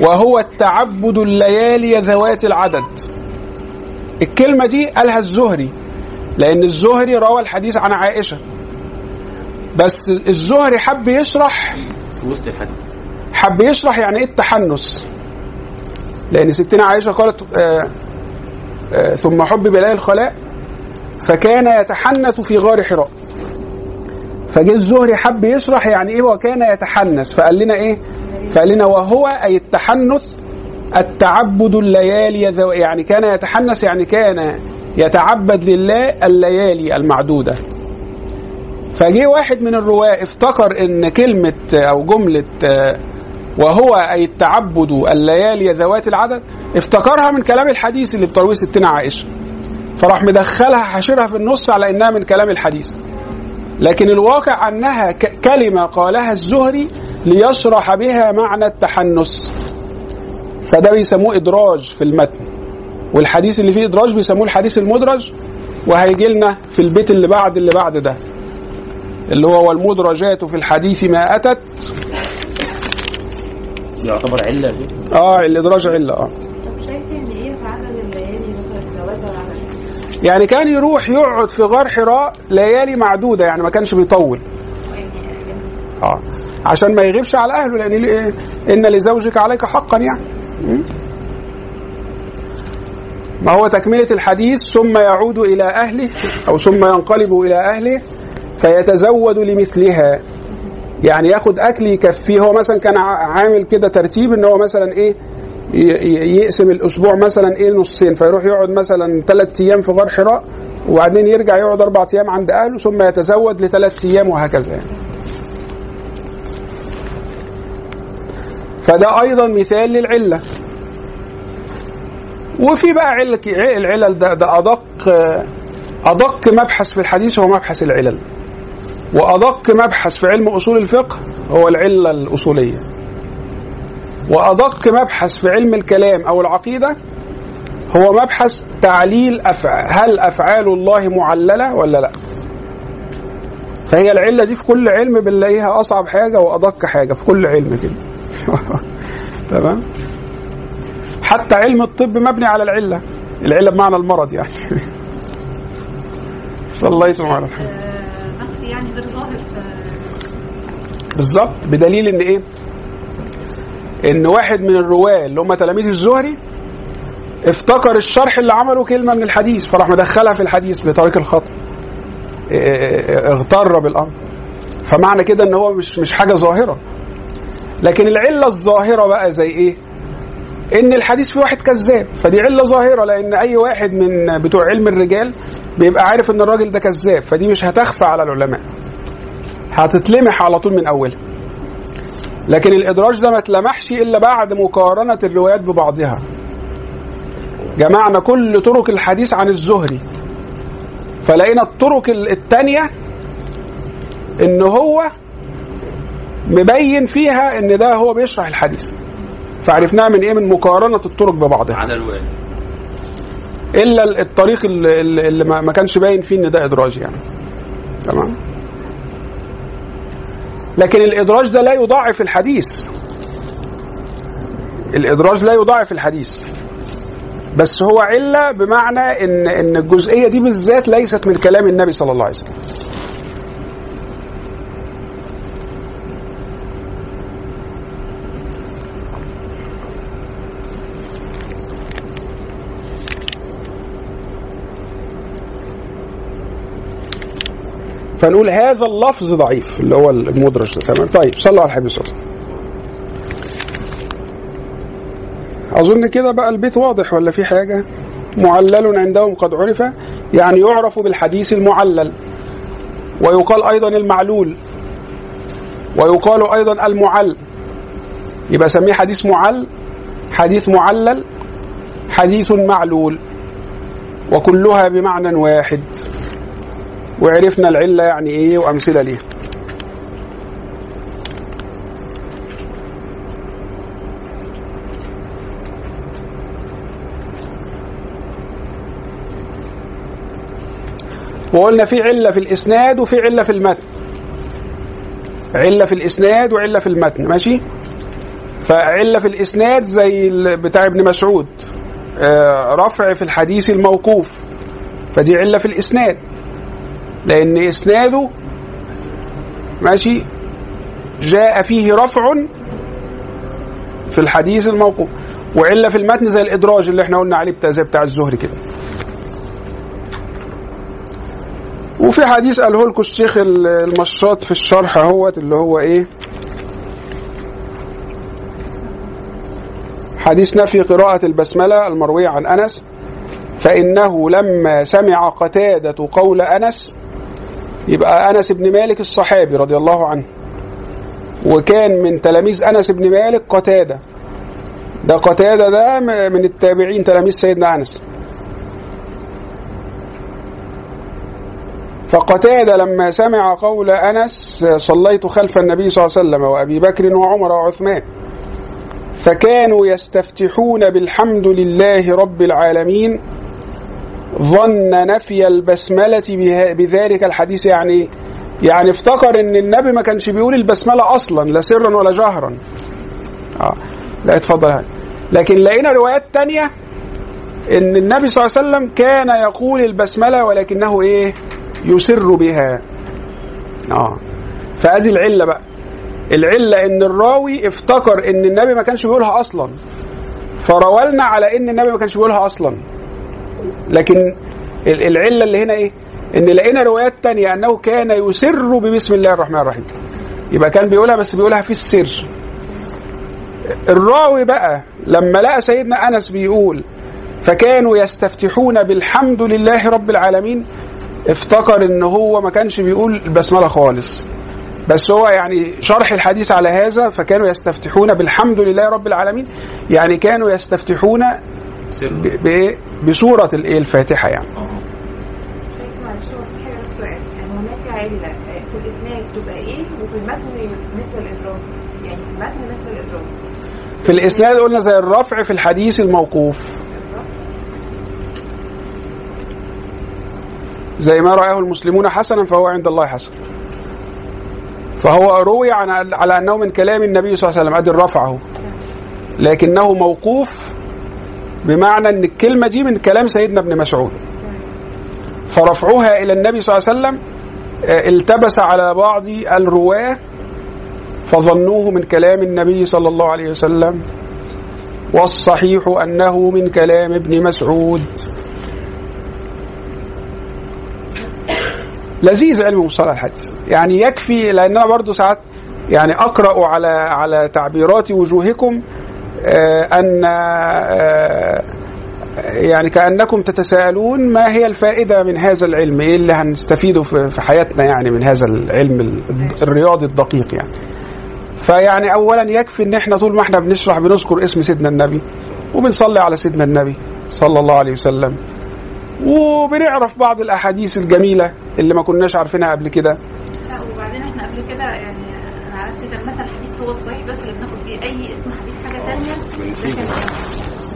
وهو التعبد الليالي ذوات العدد. الكلمة دي قالها الزهري لأن الزهري روى الحديث عن عائشة. بس الزهري حب يشرح في وسط الحديث. حب يشرح يعني إيه التحنث؟ لأن ستنا عائشة قالت آه آه ثم حبب اليه الخلاء فكان يتحنث في غار حراء. فجه الزهري حب يشرح يعني إيه وكان يتحنث. فقال لنا إيه؟ فقال لنا وهو أي التحنث التعبد الليالي يعني كان يتحنث يعني كان يتعبد لله الليالي المعدودة. فجه واحد من الرواة افتكر إن كلمة أو جملة آه، وهو أي التعبد الليالي ذوات العدد افتكرها من كلام الحديث اللي بترويه ستنا عائشة. فراح مدخلها حاشرها في النص على إنها من كلام الحديث. لكن الواقع أنها ك- كلمة قالها الزهري ليشرح بها معنى التحنث. فده بيسموه إدراج في المتن. والحديث اللي فيه إدراج بيسموه الحديث المدرج وهيجي لنا في البيت اللي بعد اللي بعد ده. اللي هو والمدرجات في الحديث ما أتت يعتبر علة. دي آه الإدراج علة آه. طب شايف إن إيه في عدد الليالي مثلا يعني كان يروح يقعد في غار حراء ليالي معدودة يعني ما كانش بيطول. آه. عشان ما يغيبش على أهله لأن ليه- إن لزوجك عليك حقا يعني? ما هو تكملة الحديث ثم يعود إلى أهله أو ثم ينقلب إلى أهله فيتزود لمثلها. يعني ياخد أكل يكفيه. هو مثلا كان عامل كده ترتيب إن هو مثلا إيه يقسم الأسبوع مثلا إيه نصين. فيروح يقعد مثلا ثلاث أيام في غار حراء وبعدين يرجع يقعد أربع أيام عند أهله ثم يتزود لثلاث أيام وهكذا يعني. فده أيضا مثال للعلة. وفي بقى عل العلل ده ده أدق أدق مبحث في الحديث هو مبحث العلل. وأدق مبحث في علم أصول الفقه هو العلة الأصولية. وأدق مبحث في علم الكلام أو العقيدة هو مبحث تعليل أفعال هل أفعال الله معللة ولا لا. فهي العلة دي في كل علم بنلاقيها أصعب حاجة وأدق حاجة في كل علم كده. <laughs> تمام؟ حتى علم الطب مبني على العلة. العلة بمعنى المرض يعني. <laughs> صليتم على الحمد. يعني غير ظاهر في بالظبط بدليل إن إيه؟ إن واحد من الرواة اللي هم تلاميذ الزهري افتكر الشرح اللي عمله كلمة من الحديث فراح مدخلها في الحديث بطريق الخطأ اه- اه- اغتر بالأمر فمعنى كده إن هو مش مش حاجة ظاهرة لكن العلة الظاهرة بقى زي إيه؟ إن الحديث فيه واحد كذاب. فدي علة ظاهرة لأن أي واحد من بتوع علم الرجال بيبقى عارف إن الراجل ده كذاب. فدي مش هتخفى على العلماء. هتتلمح على طول من أولها. لكن الإدراج ده ما اتلمحش إلا بعد مقارنة الروايات ببعضها. جمعنا كل طرق الحديث عن الزهري. فلقينا الطرق ال- التانية إن هو مبين فيها إن ده هو بيشرح الحديث. فعرفناها من إيه؟ من مقارنة الطرق ببعضها. على الوالد إلا ال- الطريق اللي, اللي ما ما كانش باين فيه إن ده إدراج يعني. تمام؟ لكن الإدراج ده لا يضاعف الحديث. الإدراج لا يضاعف الحديث. بس هو عله بمعنى ان إن الجزئية دي بالذات ليست من كلام النبي صلى الله عليه وسلم. فنقول هذا اللفظ ضعيف اللي هو المدرج تمام؟ طيب صلوا على الحبيب صلى الله عليه وسلم. أظن كده بقى البيت واضح ولا في حاجة؟ معلل عندهم قد عرف يعني يعرف بالحديث المعلل ويقال أيضا المعلول ويقال أيضا المعل. يبقى سميه حديث معل حديث معلل حديث معلول وكلها بمعنى واحد. وعرفنا العلة يعني إيه وأمثلة ليه وقلنا في علة في الإسناد وفي علة في المتن. علة في الإسناد وعلة في المتن ماشي؟ فعلة في الإسناد زي بتاع ابن مسعود آه، رفع في الحديث الموقوف. فدي علة في الإسناد. لأن إسناده ماشي جاء فيه رفع في الحديث الموقوف وعلة في المتن زي الإدراج اللي إحنا قلنا عليه بتاع زي بتاع الزهري كده. وفي حديث قاله لكم الشيخ المشاط في الشرح أهوت اللي هو إيه؟ حديث نفي قراءة البسملة المروية عن أنس فإنه لما سمع قتادة قول أنس يبقى أنس بن مالك الصحابي رضي الله عنه. وكان من تلاميذ أنس بن مالك قتادة. ده قتادة ده من التابعين تلاميذ سيدنا أنس. فقتادة لما سمع قول أنس صليت خلف النبي صلى الله عليه وسلم وأبي بكر وعمر وعثمان. فكانوا يستفتحون بالحمد لله رب العالمين. ظن نفي البسملة بذلك الحديث. يعني إيه؟ يعني افتكر إن النبي ما كانش بيقول البسملة أصلا لا سرا ولا جهرا. آه لا اتفضل. هاي. لكن لقينا روايات تانية إن النبي صلى الله عليه وسلم كان يقول البسملة ولكنه إيه؟ يسر بها. آه فهذه العلة بقى. العلة إن الراوي افتكر إن النبي ما كانش بيقولها أصلا. فروالنا على إن النبي ما كانش بيقولها أصلا. لكن ال- العلة اللي هنا إيه؟ إن لقينا روايات تانية أنه كان يسر ببسم الله الرحمن الرحيم. يبقى كان بيقولها بس بيقولها في السر. الراوي بقى لما لقى سيدنا أنس بيقول فكانوا يستفتحون بالحمد لله رب العالمين افتكر إن هو ما كانش بيقول البسملة خالص. بس هو يعني شرح الحديث على هذا فكانوا يستفتحون بالحمد لله رب العالمين. يعني كانوا يستفتحون سر. ب- ب- بسورة الايه الفاتحة يعني. معلش هو في يعني هناك عله آه، في الاسناد تبقى إيه؟ وفي المتن مثل الإدراك. يعني في المتن مثل الإدراك. في الإسناد قلنا زي الرفع في الحديث الموقوف. زي ما رآه المسلمون حسنا فهو عند الله حسن. فهو روي عن على أنه من كلام النبي صلى الله عليه وسلم أدي الرفع اهو لكنه موقوف بمعنى إن الكلمة دي من كلام سيدنا ابن مسعود. فرفعها إلى النبي صلى الله عليه وسلم آه، التبس على بعض الرواة فظنوه من كلام النبي صلى الله عليه وسلم. والصحيح أنه من كلام ابن مسعود. لذيذ علم مصطلح الحديث. يعني يكفي لأن أنا برضو ساعات يعني أقرأ على على تعبيرات وجوهكم آه، أن آه، يعني كأنكم تتساءلون ما هي الفائدة من هذا العلم إيه اللي هنستفيده في حياتنا يعني من هذا العلم ال- الرياضي الدقيق يعني. فيعني اولا يكفي إن إحنا طول ما إحنا بنشرح بنذكر اسم سيدنا النبي وبنصلي على سيدنا النبي صلى الله عليه وسلم. وبنعرف بعض الأحاديث الجميلة اللي ما كناش عارفينها قبل كده. لا وبعدين إحنا قبل كده يعني على سيد المثل الحديث هو الصحيح بس اللي بناخد بيه أي اسم حديث حاجة تانية؟ لكن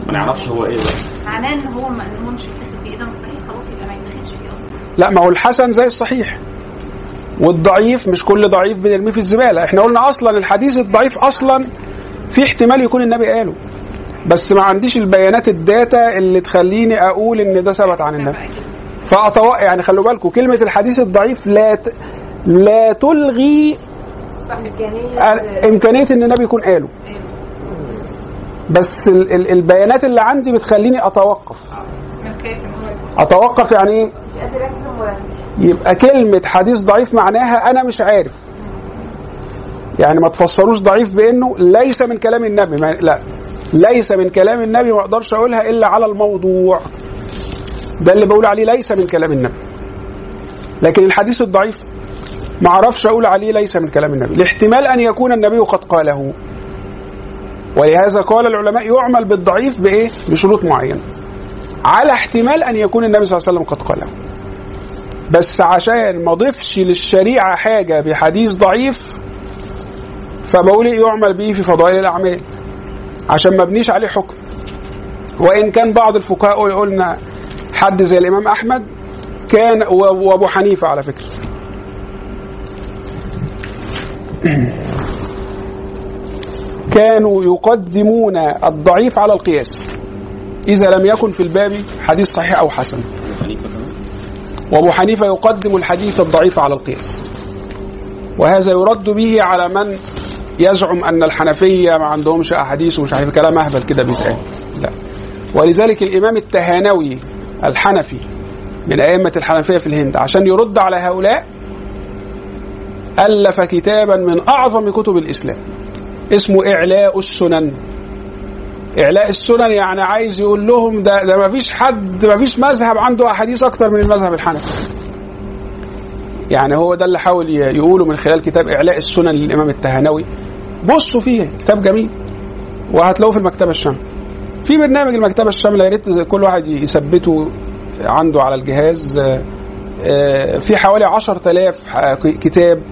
ما نعرفش هو إيه. ده معناه إن هو ما نقولش يتاخد بيه. ده؟ مش صحيح خلاص يبقى ما يتاخدش بيه أصلا. لا ما هو الحسن زي الصحيح. والضعيف مش كل ضعيف بنرميه في الزبالة. إحنا قلنا أصلا الحديث الضعيف أصلا في احتمال يكون النبي قاله. بس ما عنديش البيانات الداتا اللي تخليني أقول إن ده ثبت عن النبي. كده. فأتوقع يعني خلوا بالكم كلمة الحديث الضعيف لا ت... لا تلغي إمكانية إمكانية إن النبي يكون قاله. بس ال... ال... البيانات اللي عندي بتخليني أتوقف. أتوقف يعني إيه؟ يبقى كلمة حديث ضعيف معناها أنا مش عارف. يعني ما تفسروش ضعيف بأنه ليس من كلام النبي. لا. ليس من كلام النبي ما أقدرش أقولها إلا على الموضوع. ده اللي بقول عليه ليس من كلام النبي. لكن الحديث الضعيف ما أعرفش أقول عليه ليس من كلام النبي. الاحتمال أن يكون النبي قد قاله. ولهذا قال العلماء يعمل بالضعيف بإيه؟ بشروط معينة. على احتمال أن يكون النبي صلى الله عليه وسلم قد قاله. بس عشان ما اضيفش للشريعة حاجة بحديث ضعيف فبقول إيه يعمل به في فضائل الأعمال. عشان ما ابنيش عليه حكم. وإن كان بعض الفقهاء قلنا حد زي الإمام أحمد كان وأبو حنيفة على فكرة. <clears throat> كانوا يقدمون الضعيف على القياس. إذا لم يكن في الباب حديث صحيح أو حسن. وأبو حنيفة يقدم الحديث الضعيف على القياس. وهذا يرد به على من يزعم أن الحنفية ما عندهمش أحاديث ومش عارف كلام أهبل كده بيتقال. لا. ولذلك الإمام التهانوي الحنفي من أئمة الحنفية في الهند عشان يرد على هؤلاء ألف كتابا من أعظم كتب الإسلام. اسمه إعلاء السنن. إعلاء السنن يعني عايز يقول لهم ده ده ما فيش حد ما فيش مذهب عنده أحاديث أكتر من المذهب الحنفي. يعني هو ده اللي حاول يقوله من خلال كتاب إعلاء السنن للإمام التهانوي بصوا فيه كتاب جميل. وهتلاقوه في المكتبة الشامله في برنامج المكتبة الشامله يا ريت كل واحد يثبته عنده على الجهاز. آه، آه، في حوالي 10000 ح- كتاب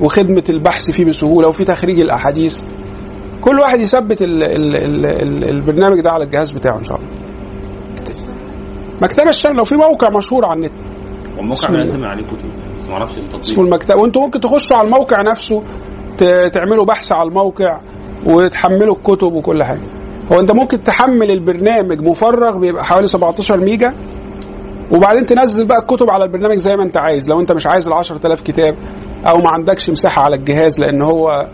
وخدمة البحث فيه بسهولة وفي تخريج الأحاديث. كل واحد يثبت ال ال ال ال البرنامج ده على الجهاز بتاعه إن شاء الله. مكتبه الشامله وفي موقع مشهور على النت. والموقع اسمه- لازم عليه كتب بس ما أعرفش اسمه التطبيق المكتبه وانتوا ممكن تخشوا على الموقع نفسه تعملوا بحث على الموقع وتحملوا الكتب وكل حاجة. هو انت ممكن تحمل البرنامج مفرغ بيبقى حوالي 17 ميجا. وبعدين تنزل بقى الكتب على البرنامج زي ما انت عايز. لو انت مش عايز ال 10000 كتاب أو ما عندكش مساحة على الجهاز لأن هو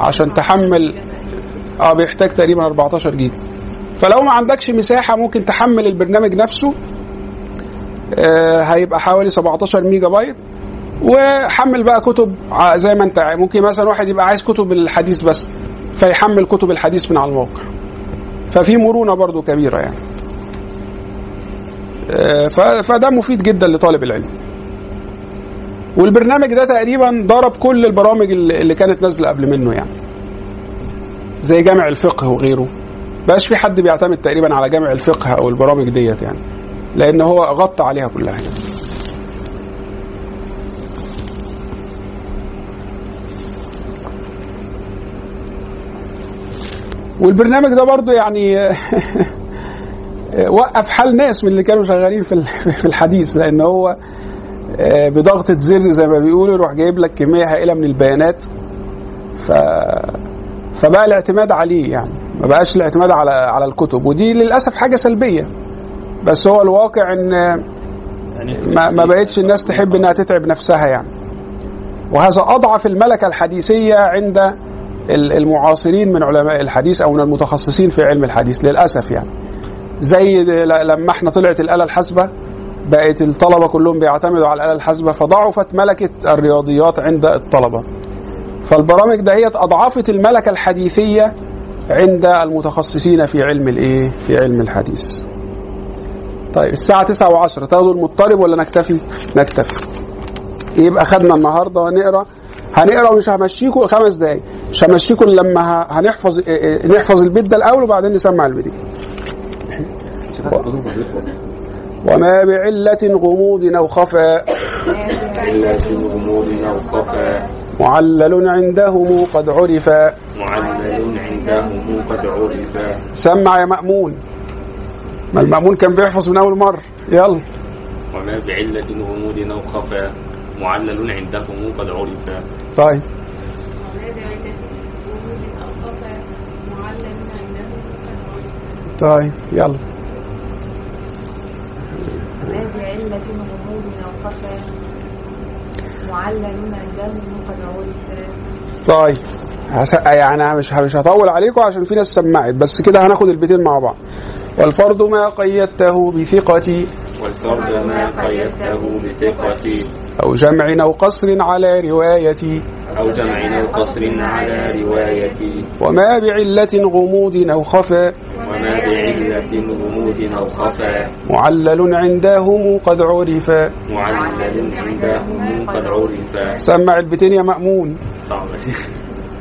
عشان تحمل آه بيحتاج تقريبا 14 جيجا. فلو ما عندكش مساحة ممكن تحمل البرنامج نفسه آه هيبقى حوالي 17 ميجا بايت. وحمل بقى كتب زي ما انت. ممكن مثلا واحد يبقى عايز كتب الحديث بس فيحمل كتب الحديث من على الموقع. ففي مرونة برضو كبيرة يعني. فده مفيد جدا لطالب العلم. والبرنامج ده تقريبا ضرب كل البرامج اللي اللي كانت نازلة قبل منه يعني. زي جامع الفقه وغيره. بقاش في حد بيعتمد تقريبا على جامع الفقه أو البرامج ديت يعني. لأن هو غطى عليها كلها يعني. والبرنامج ده برضو يعني <laughs> وقف حال ناس من اللي كانوا شغالين في <laughs> في الحديث لأن هو آه، بضغطة زر زي ما بيقولوا يروح جايب لك كمية هائلة من البيانات. ف فبقى الاعتماد عليه يعني ما بقاش الاعتماد على على الكتب. ودي للأسف حاجة سلبية. بس هو الواقع إن يعني ما, ما بقتش الناس تحب إنها تتعب نفسها يعني. وهذا أضعف الملكة الحديثية عند ال- المعاصرين من علماء الحديث أو من المتخصصين في علم الحديث للأسف يعني. زي لما إحنا طلعت الآلة الحاسبة بقت الطلبة كلهم بيعتمدوا على الآلة الحاسبة فضعفت ملكة الرياضيات عند الطلبة. فالبرامج دهيت أضعفت الملكة الحديثية عند المتخصصين في علم الإيه؟ في علم الحديث. طيب الساعة 9 و10 تاخدوا المضطرب ولا نكتفي؟ نكتفي. يبقى خدنا النهارده هنقرا هنقرأ ومش همشيكوا خمس دقايق مش همشيكوا إلا لما هنحفظ إيه إيه نحفظ البيت ده الأول وبعدين نسمع البيت وما بعلة غموض أو خفاء معلل عندهم قد عرف معلل عندهم قد سمع يا مأمون. ما المأمون كان بيحفظ من أول مرة. يلا. وما بعلة غموض أو خفاء معلل عندهم قد عرف طيب. طيب يلا. هذه علة غموض أو خفا معلل عندهم قد عرف. طيب. يعني مش مش هطول عليكم عشان في ناس سمعت بس كده هناخد البيتين مع بعض. والفرد ما قيدته بثقتي. والفرد ما قيدته بثقة أو جمع أو قصر على رواية أو جمع أو قصر على رواية وما بعلة غموض أو خفا وما بعلة غموض أو خفا معلل عندهم قد عرف. معلل عندهم قد عرف. سمع البتين يا مأمون. صعب.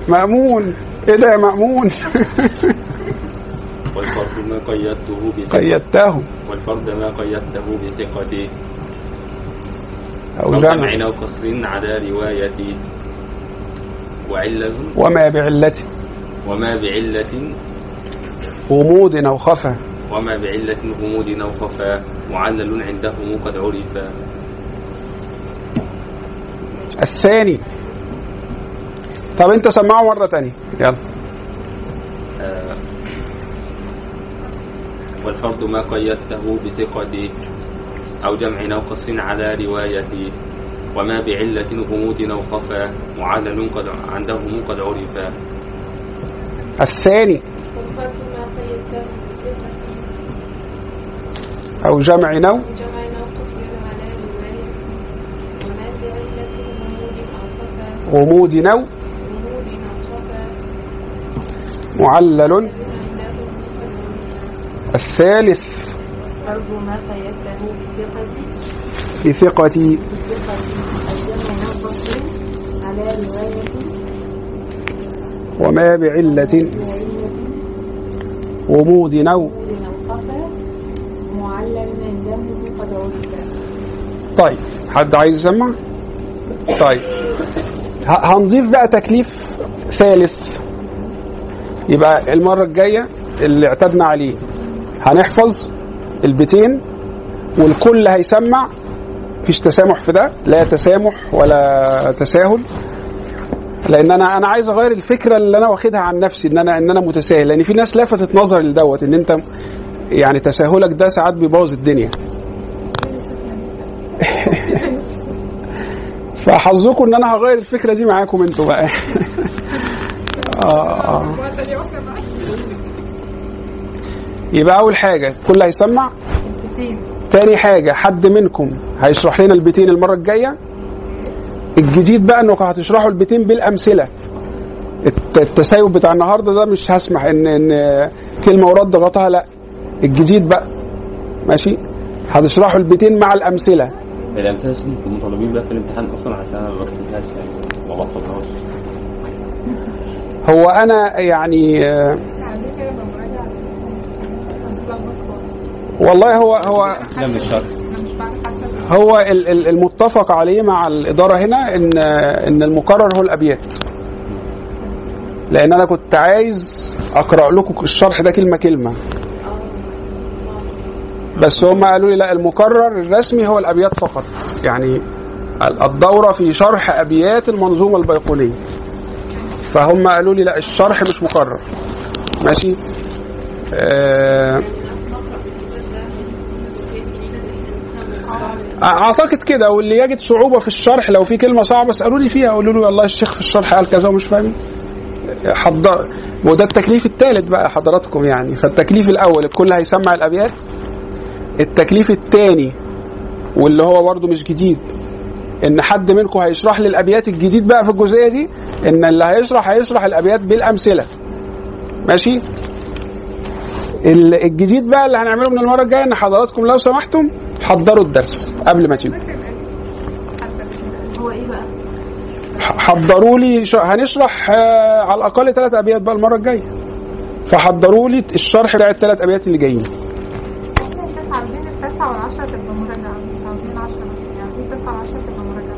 مأمون. إيه ده يا مأمون؟ والفرد ما قيدته بثقة. قيدته. والفرد ما قيدته بثقة. أو أو جمع جمع أو قصر على رواية وعلة. وما بعلة. وما بعلة. غموض أو خفا وما بعلة غموض أو خفا معلل عندهم قد عرف. الثاني. طب أنت سمعه مرة تانية. يلا. آه، والفرد ما قيدته بثقة. أو جمع أو قص على رواية وما بعلة غموض أو خفا معلل قد عندهم قد عرف الثاني. أو جمع نو غموض نو معلل. الثالث. أرجو بثقة بثقة الجمع نقص على رواية وما بعلة. غموض نو. طيب حد عايز يسمع؟ طيب. هنضيف بقى تكليف ثالث. يبقى المرة الجاية اللي اعتدنا عليه هنحفظ؟ البيتين والكل هيسمع. مفيش تسامح في ده لا تسامح ولا تساهل. لأن أنا أنا عايز أغير الفكرة اللي أنا واخدها عن نفسي إن أنا إن أنا متساهل. لأن في ناس لفتت نظري لدوت إن أنت يعني تساهلك ده ساعات بيبوظ الدنيا. <laughs> فحظكم إن أنا هغير الفكرة دي معاكم أنتوا بقى. <laughs> آه آه. يبقى أول حاجة كل هيسمع تاني حاجة حد منكم هيشرح لنا البيتين المرة الجاية؟ الجديد بقى إنكم هتشرحوا البيتين بالأمثلة. الت- التسايب بتاع النهارده ده مش هسمح إن إن كلمة ورد غطاها لأ. الجديد بقى ماشي؟ هتشرحوا البيتين مع الأمثلة. أنتوا مطالبين بقى في الامتحان أصلا عشان أنا ما بكتبهاش يعني. ما بحفظهاش هو أنا يعني آه، عايزين كده لما راجع هنتلخبط خالص والله هو هو هو ال- ال- المتفق عليه مع الإدارة هنا ان إن المكرر هو الأبيات. لأن أنا كنت عايز أقرأ لكم الشرح ده كلمة كلمة. بس هم قالوا لي لا المكرر الرسمي هو الأبيات فقط. يعني ال- الدورة في شرح أبيات المنظومة البيقونيه فهم قالوا لي لا الشرح مش مكرر ماشي؟ آه أعتقد كده واللي يجد صعوبة في الشرح لو في كلمة صعبة اسالوا لي فيها قولوا له والله الشيخ في الشرح قال كذا ومش فاهم. حضر وده التكليف الثالث بقى حضراتكم يعني. فالتكليف الأول الكل هيسمع الأبيات. التكليف الثاني واللي هو برضه مش جديد إن حد منكم هيشرح لي الأبيات الجديد بقى في الجزئية دي إن اللي هيشرح هيشرح الأبيات بالأمثلة. ماشي؟ ال- الجديد بقى اللي هنعمله من المرة الجاية إن حضراتكم لو سمحتم حضروا الدرس قبل ما تيجوا. هو إيه بقى؟ ح- حضروا لي ش... هنشرح آه، على الأقل ثلاث أبيات بقى المرة الجاية. فحضروا لي الشرح بتاع الثلاث أبيات اللي جايين. إحنا يا شيخ عاوزين التاسعة والعشرة تبقى مراجعة مش عاوزين عشرة بس يعني عاوزين التاسعة والعشرة تبقى مراجعة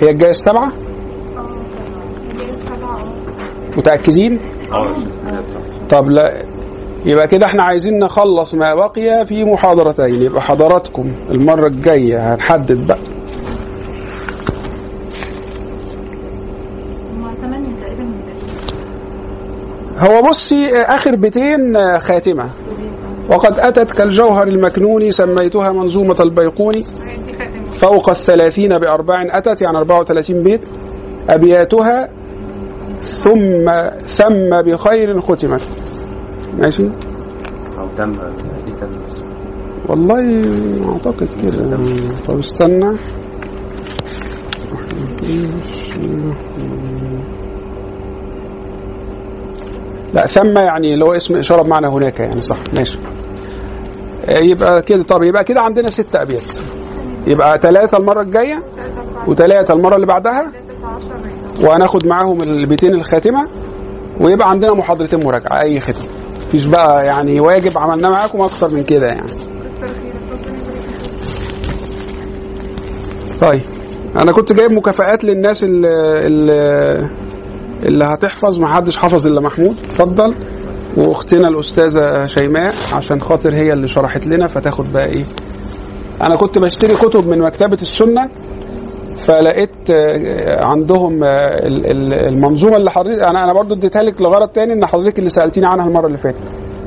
هي الجاية السبعه آه هي السبعة آه. متأكدين؟ آه طب لا يبقى كده إحنا عايزين نخلص ما بقي في محاضرتين. يبقى حضراتكم المرة الجاية هنحدد بقى. هو بصي آخر بيتين آه، خاتمة. وقد أتت كالجوهر المكنون سميتها منظومة البيقون. هي دي خاتمة فوق الثلاثين بأرباع أتت يعني 34 بيت. أبياتها ثم ثم بخير ختمت. ماشي. أو تم دي تم والله أعتقد كده. طب استنى. لا ثم يعني اللي هو اسم إشارة بمعنى هناك يعني صح. ماشي. آه، يبقى كده. طب يبقى كده عندنا ست أبيات. يبقى ثلاثة المرة الجاية وثلاثه المرة اللي بعدها وهناخد معاهم البيتين الخاتمة ويبقى عندنا محاضرتين مراجعة أي ختم مفيش بقى يعني واجب عملناه معاكم أكتر من كده يعني. طيب أنا كنت جايب مكافآت للناس اللي, اللي, اللي هتحفظ ما حدش حفظ إلا محمود اتفضل. وأختنا الأستاذة شيماء عشان خاطر هي اللي شرحت لنا فتاخد بقى إيه. أنا كنت بشتري كتب من مكتبة السنة فلقيت آه، عندهم آه، ال- ال- المنظومة اللي حضرتك أنا أنا برضو اديتها لك لغرض تاني إن حضرتك اللي سألتيني عنها المرة اللي فاتت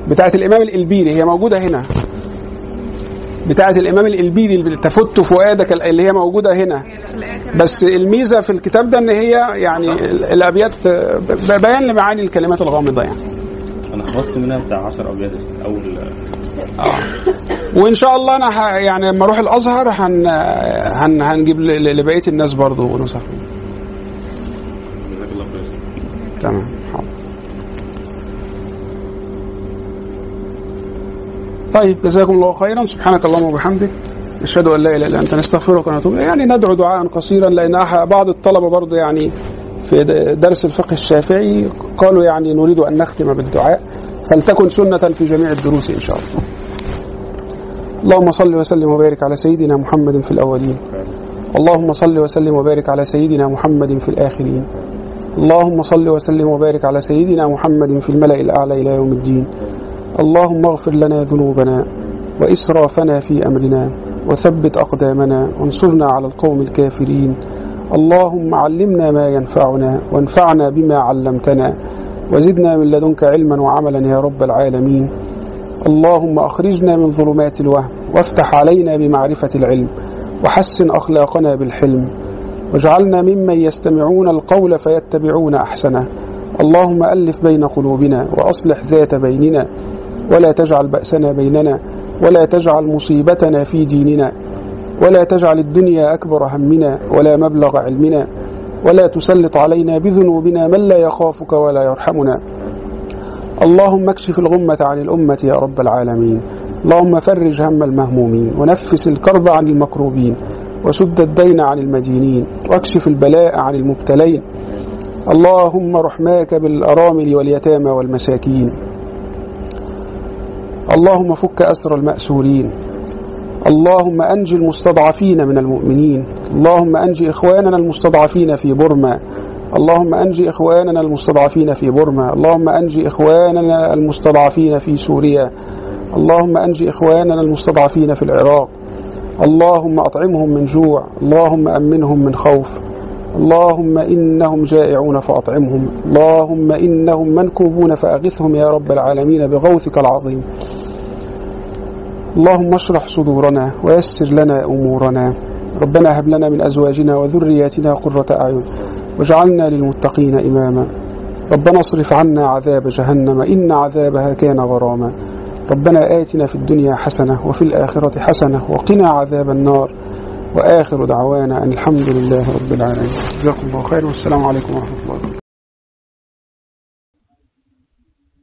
بتاعه الإمام الإلبيري هي موجودة هنا. بتاعه الإمام الإلبيري اللي تفت فؤادك اللي هي موجودة هنا. بس الميزة في الكتاب ده إن هي يعني ال- الأبيات آه، بيان لمعاني الكلمات الغامضة يعني. أنا خلصت منها بتاع 10 أبيات أول وإن شاء الله أنا. يعني لما أروح الأزهر هن... هن... هنجيب لبقية الناس برضه نسخ تمام حاضر طيب جزاكم الله خيرا سبحانك اللهم وبحمدك نشهد أن لا إله إلا أنت نستغفرك ونتوب. يعني ندعو دعاء قصيرا لأن بعض الطلبة برضه يعني في درس الفقه الشافعي قالوا يعني نريد أن نختم بالدعاء فلتكن سنة في جميع الدروس إن شاء الله. اللهم صل وسلم وبارك على سيدنا محمد في الأولين. اللهم صل وسلم وبارك على سيدنا محمد في الآخرين. اللهم صل وسلم وبارك على سيدنا محمد في الملأ الأعلى إلى يوم الدين اللهم اغفر لنا ذنوبنا وإسرافنا في أمرنا وثبت أقدامنا وانصرنا على القوم الكافرين اللهم علمنا ما ينفعنا وانفعنا بما علمتنا وزدنا من لدنك علما وعملا يا رب العالمين اللهم أخرجنا من ظلمات الوهم وافتح علينا بمعرفة العلم وحسن أخلاقنا بالحلم واجعلنا ممن يستمعون القول فيتبعون أحسنه. اللهم ألف بين قلوبنا وأصلح ذات بيننا ولا تجعل بأسنا بيننا ولا تجعل مصيبتنا في ديننا ولا تجعل الدنيا أكبر همنا ولا مبلغ علمنا ولا تسلط علينا بذنوبنا من لا يخافك ولا يرحمنا. اللهم اكشف الغمة عن الأمة يا رب العالمين. اللهم فرج هم المهمومين ونفس الكرب عن المكروبين وسد الدين عن المدينين واكشف البلاء عن المبتلين. اللهم رحماك بالأرامل واليتامى والمساكين. اللهم فك أسر المأسورين. اللهم أنج المستضعفين من المؤمنين. اللهم أنج إخواننا المستضعفين في بورما. اللهم أنج إخواننا المستضعفين في بورما اللهم أنج إخواننا المستضعفين في سوريا اللهم أنج إخواننا المستضعفين في العراق اللهم أطعمهم من جوع اللهم أمنهم من خوف اللهم إنهم جائعون فأطعمهم اللهم إنهم منكوبون فأغثهم يا رب العالمين بغوثك العظيم. اللهم اشرح صدورنا ويسر لنا أمورنا. ربنا هب لنا من أزواجنا وذرياتنا قرة أعين. واجعلنا للمتقين إماما. ربنا اصرف عنا عذاب جهنم إن عذابها كان غراما. ربنا آتنا في الدنيا حسنة وفي الآخرة حسنة وقنا عذاب النار. وآخر دعوانا أن الحمد لله رب العالمين. جزاكم الله خير والسلام عليكم ورحمة الله.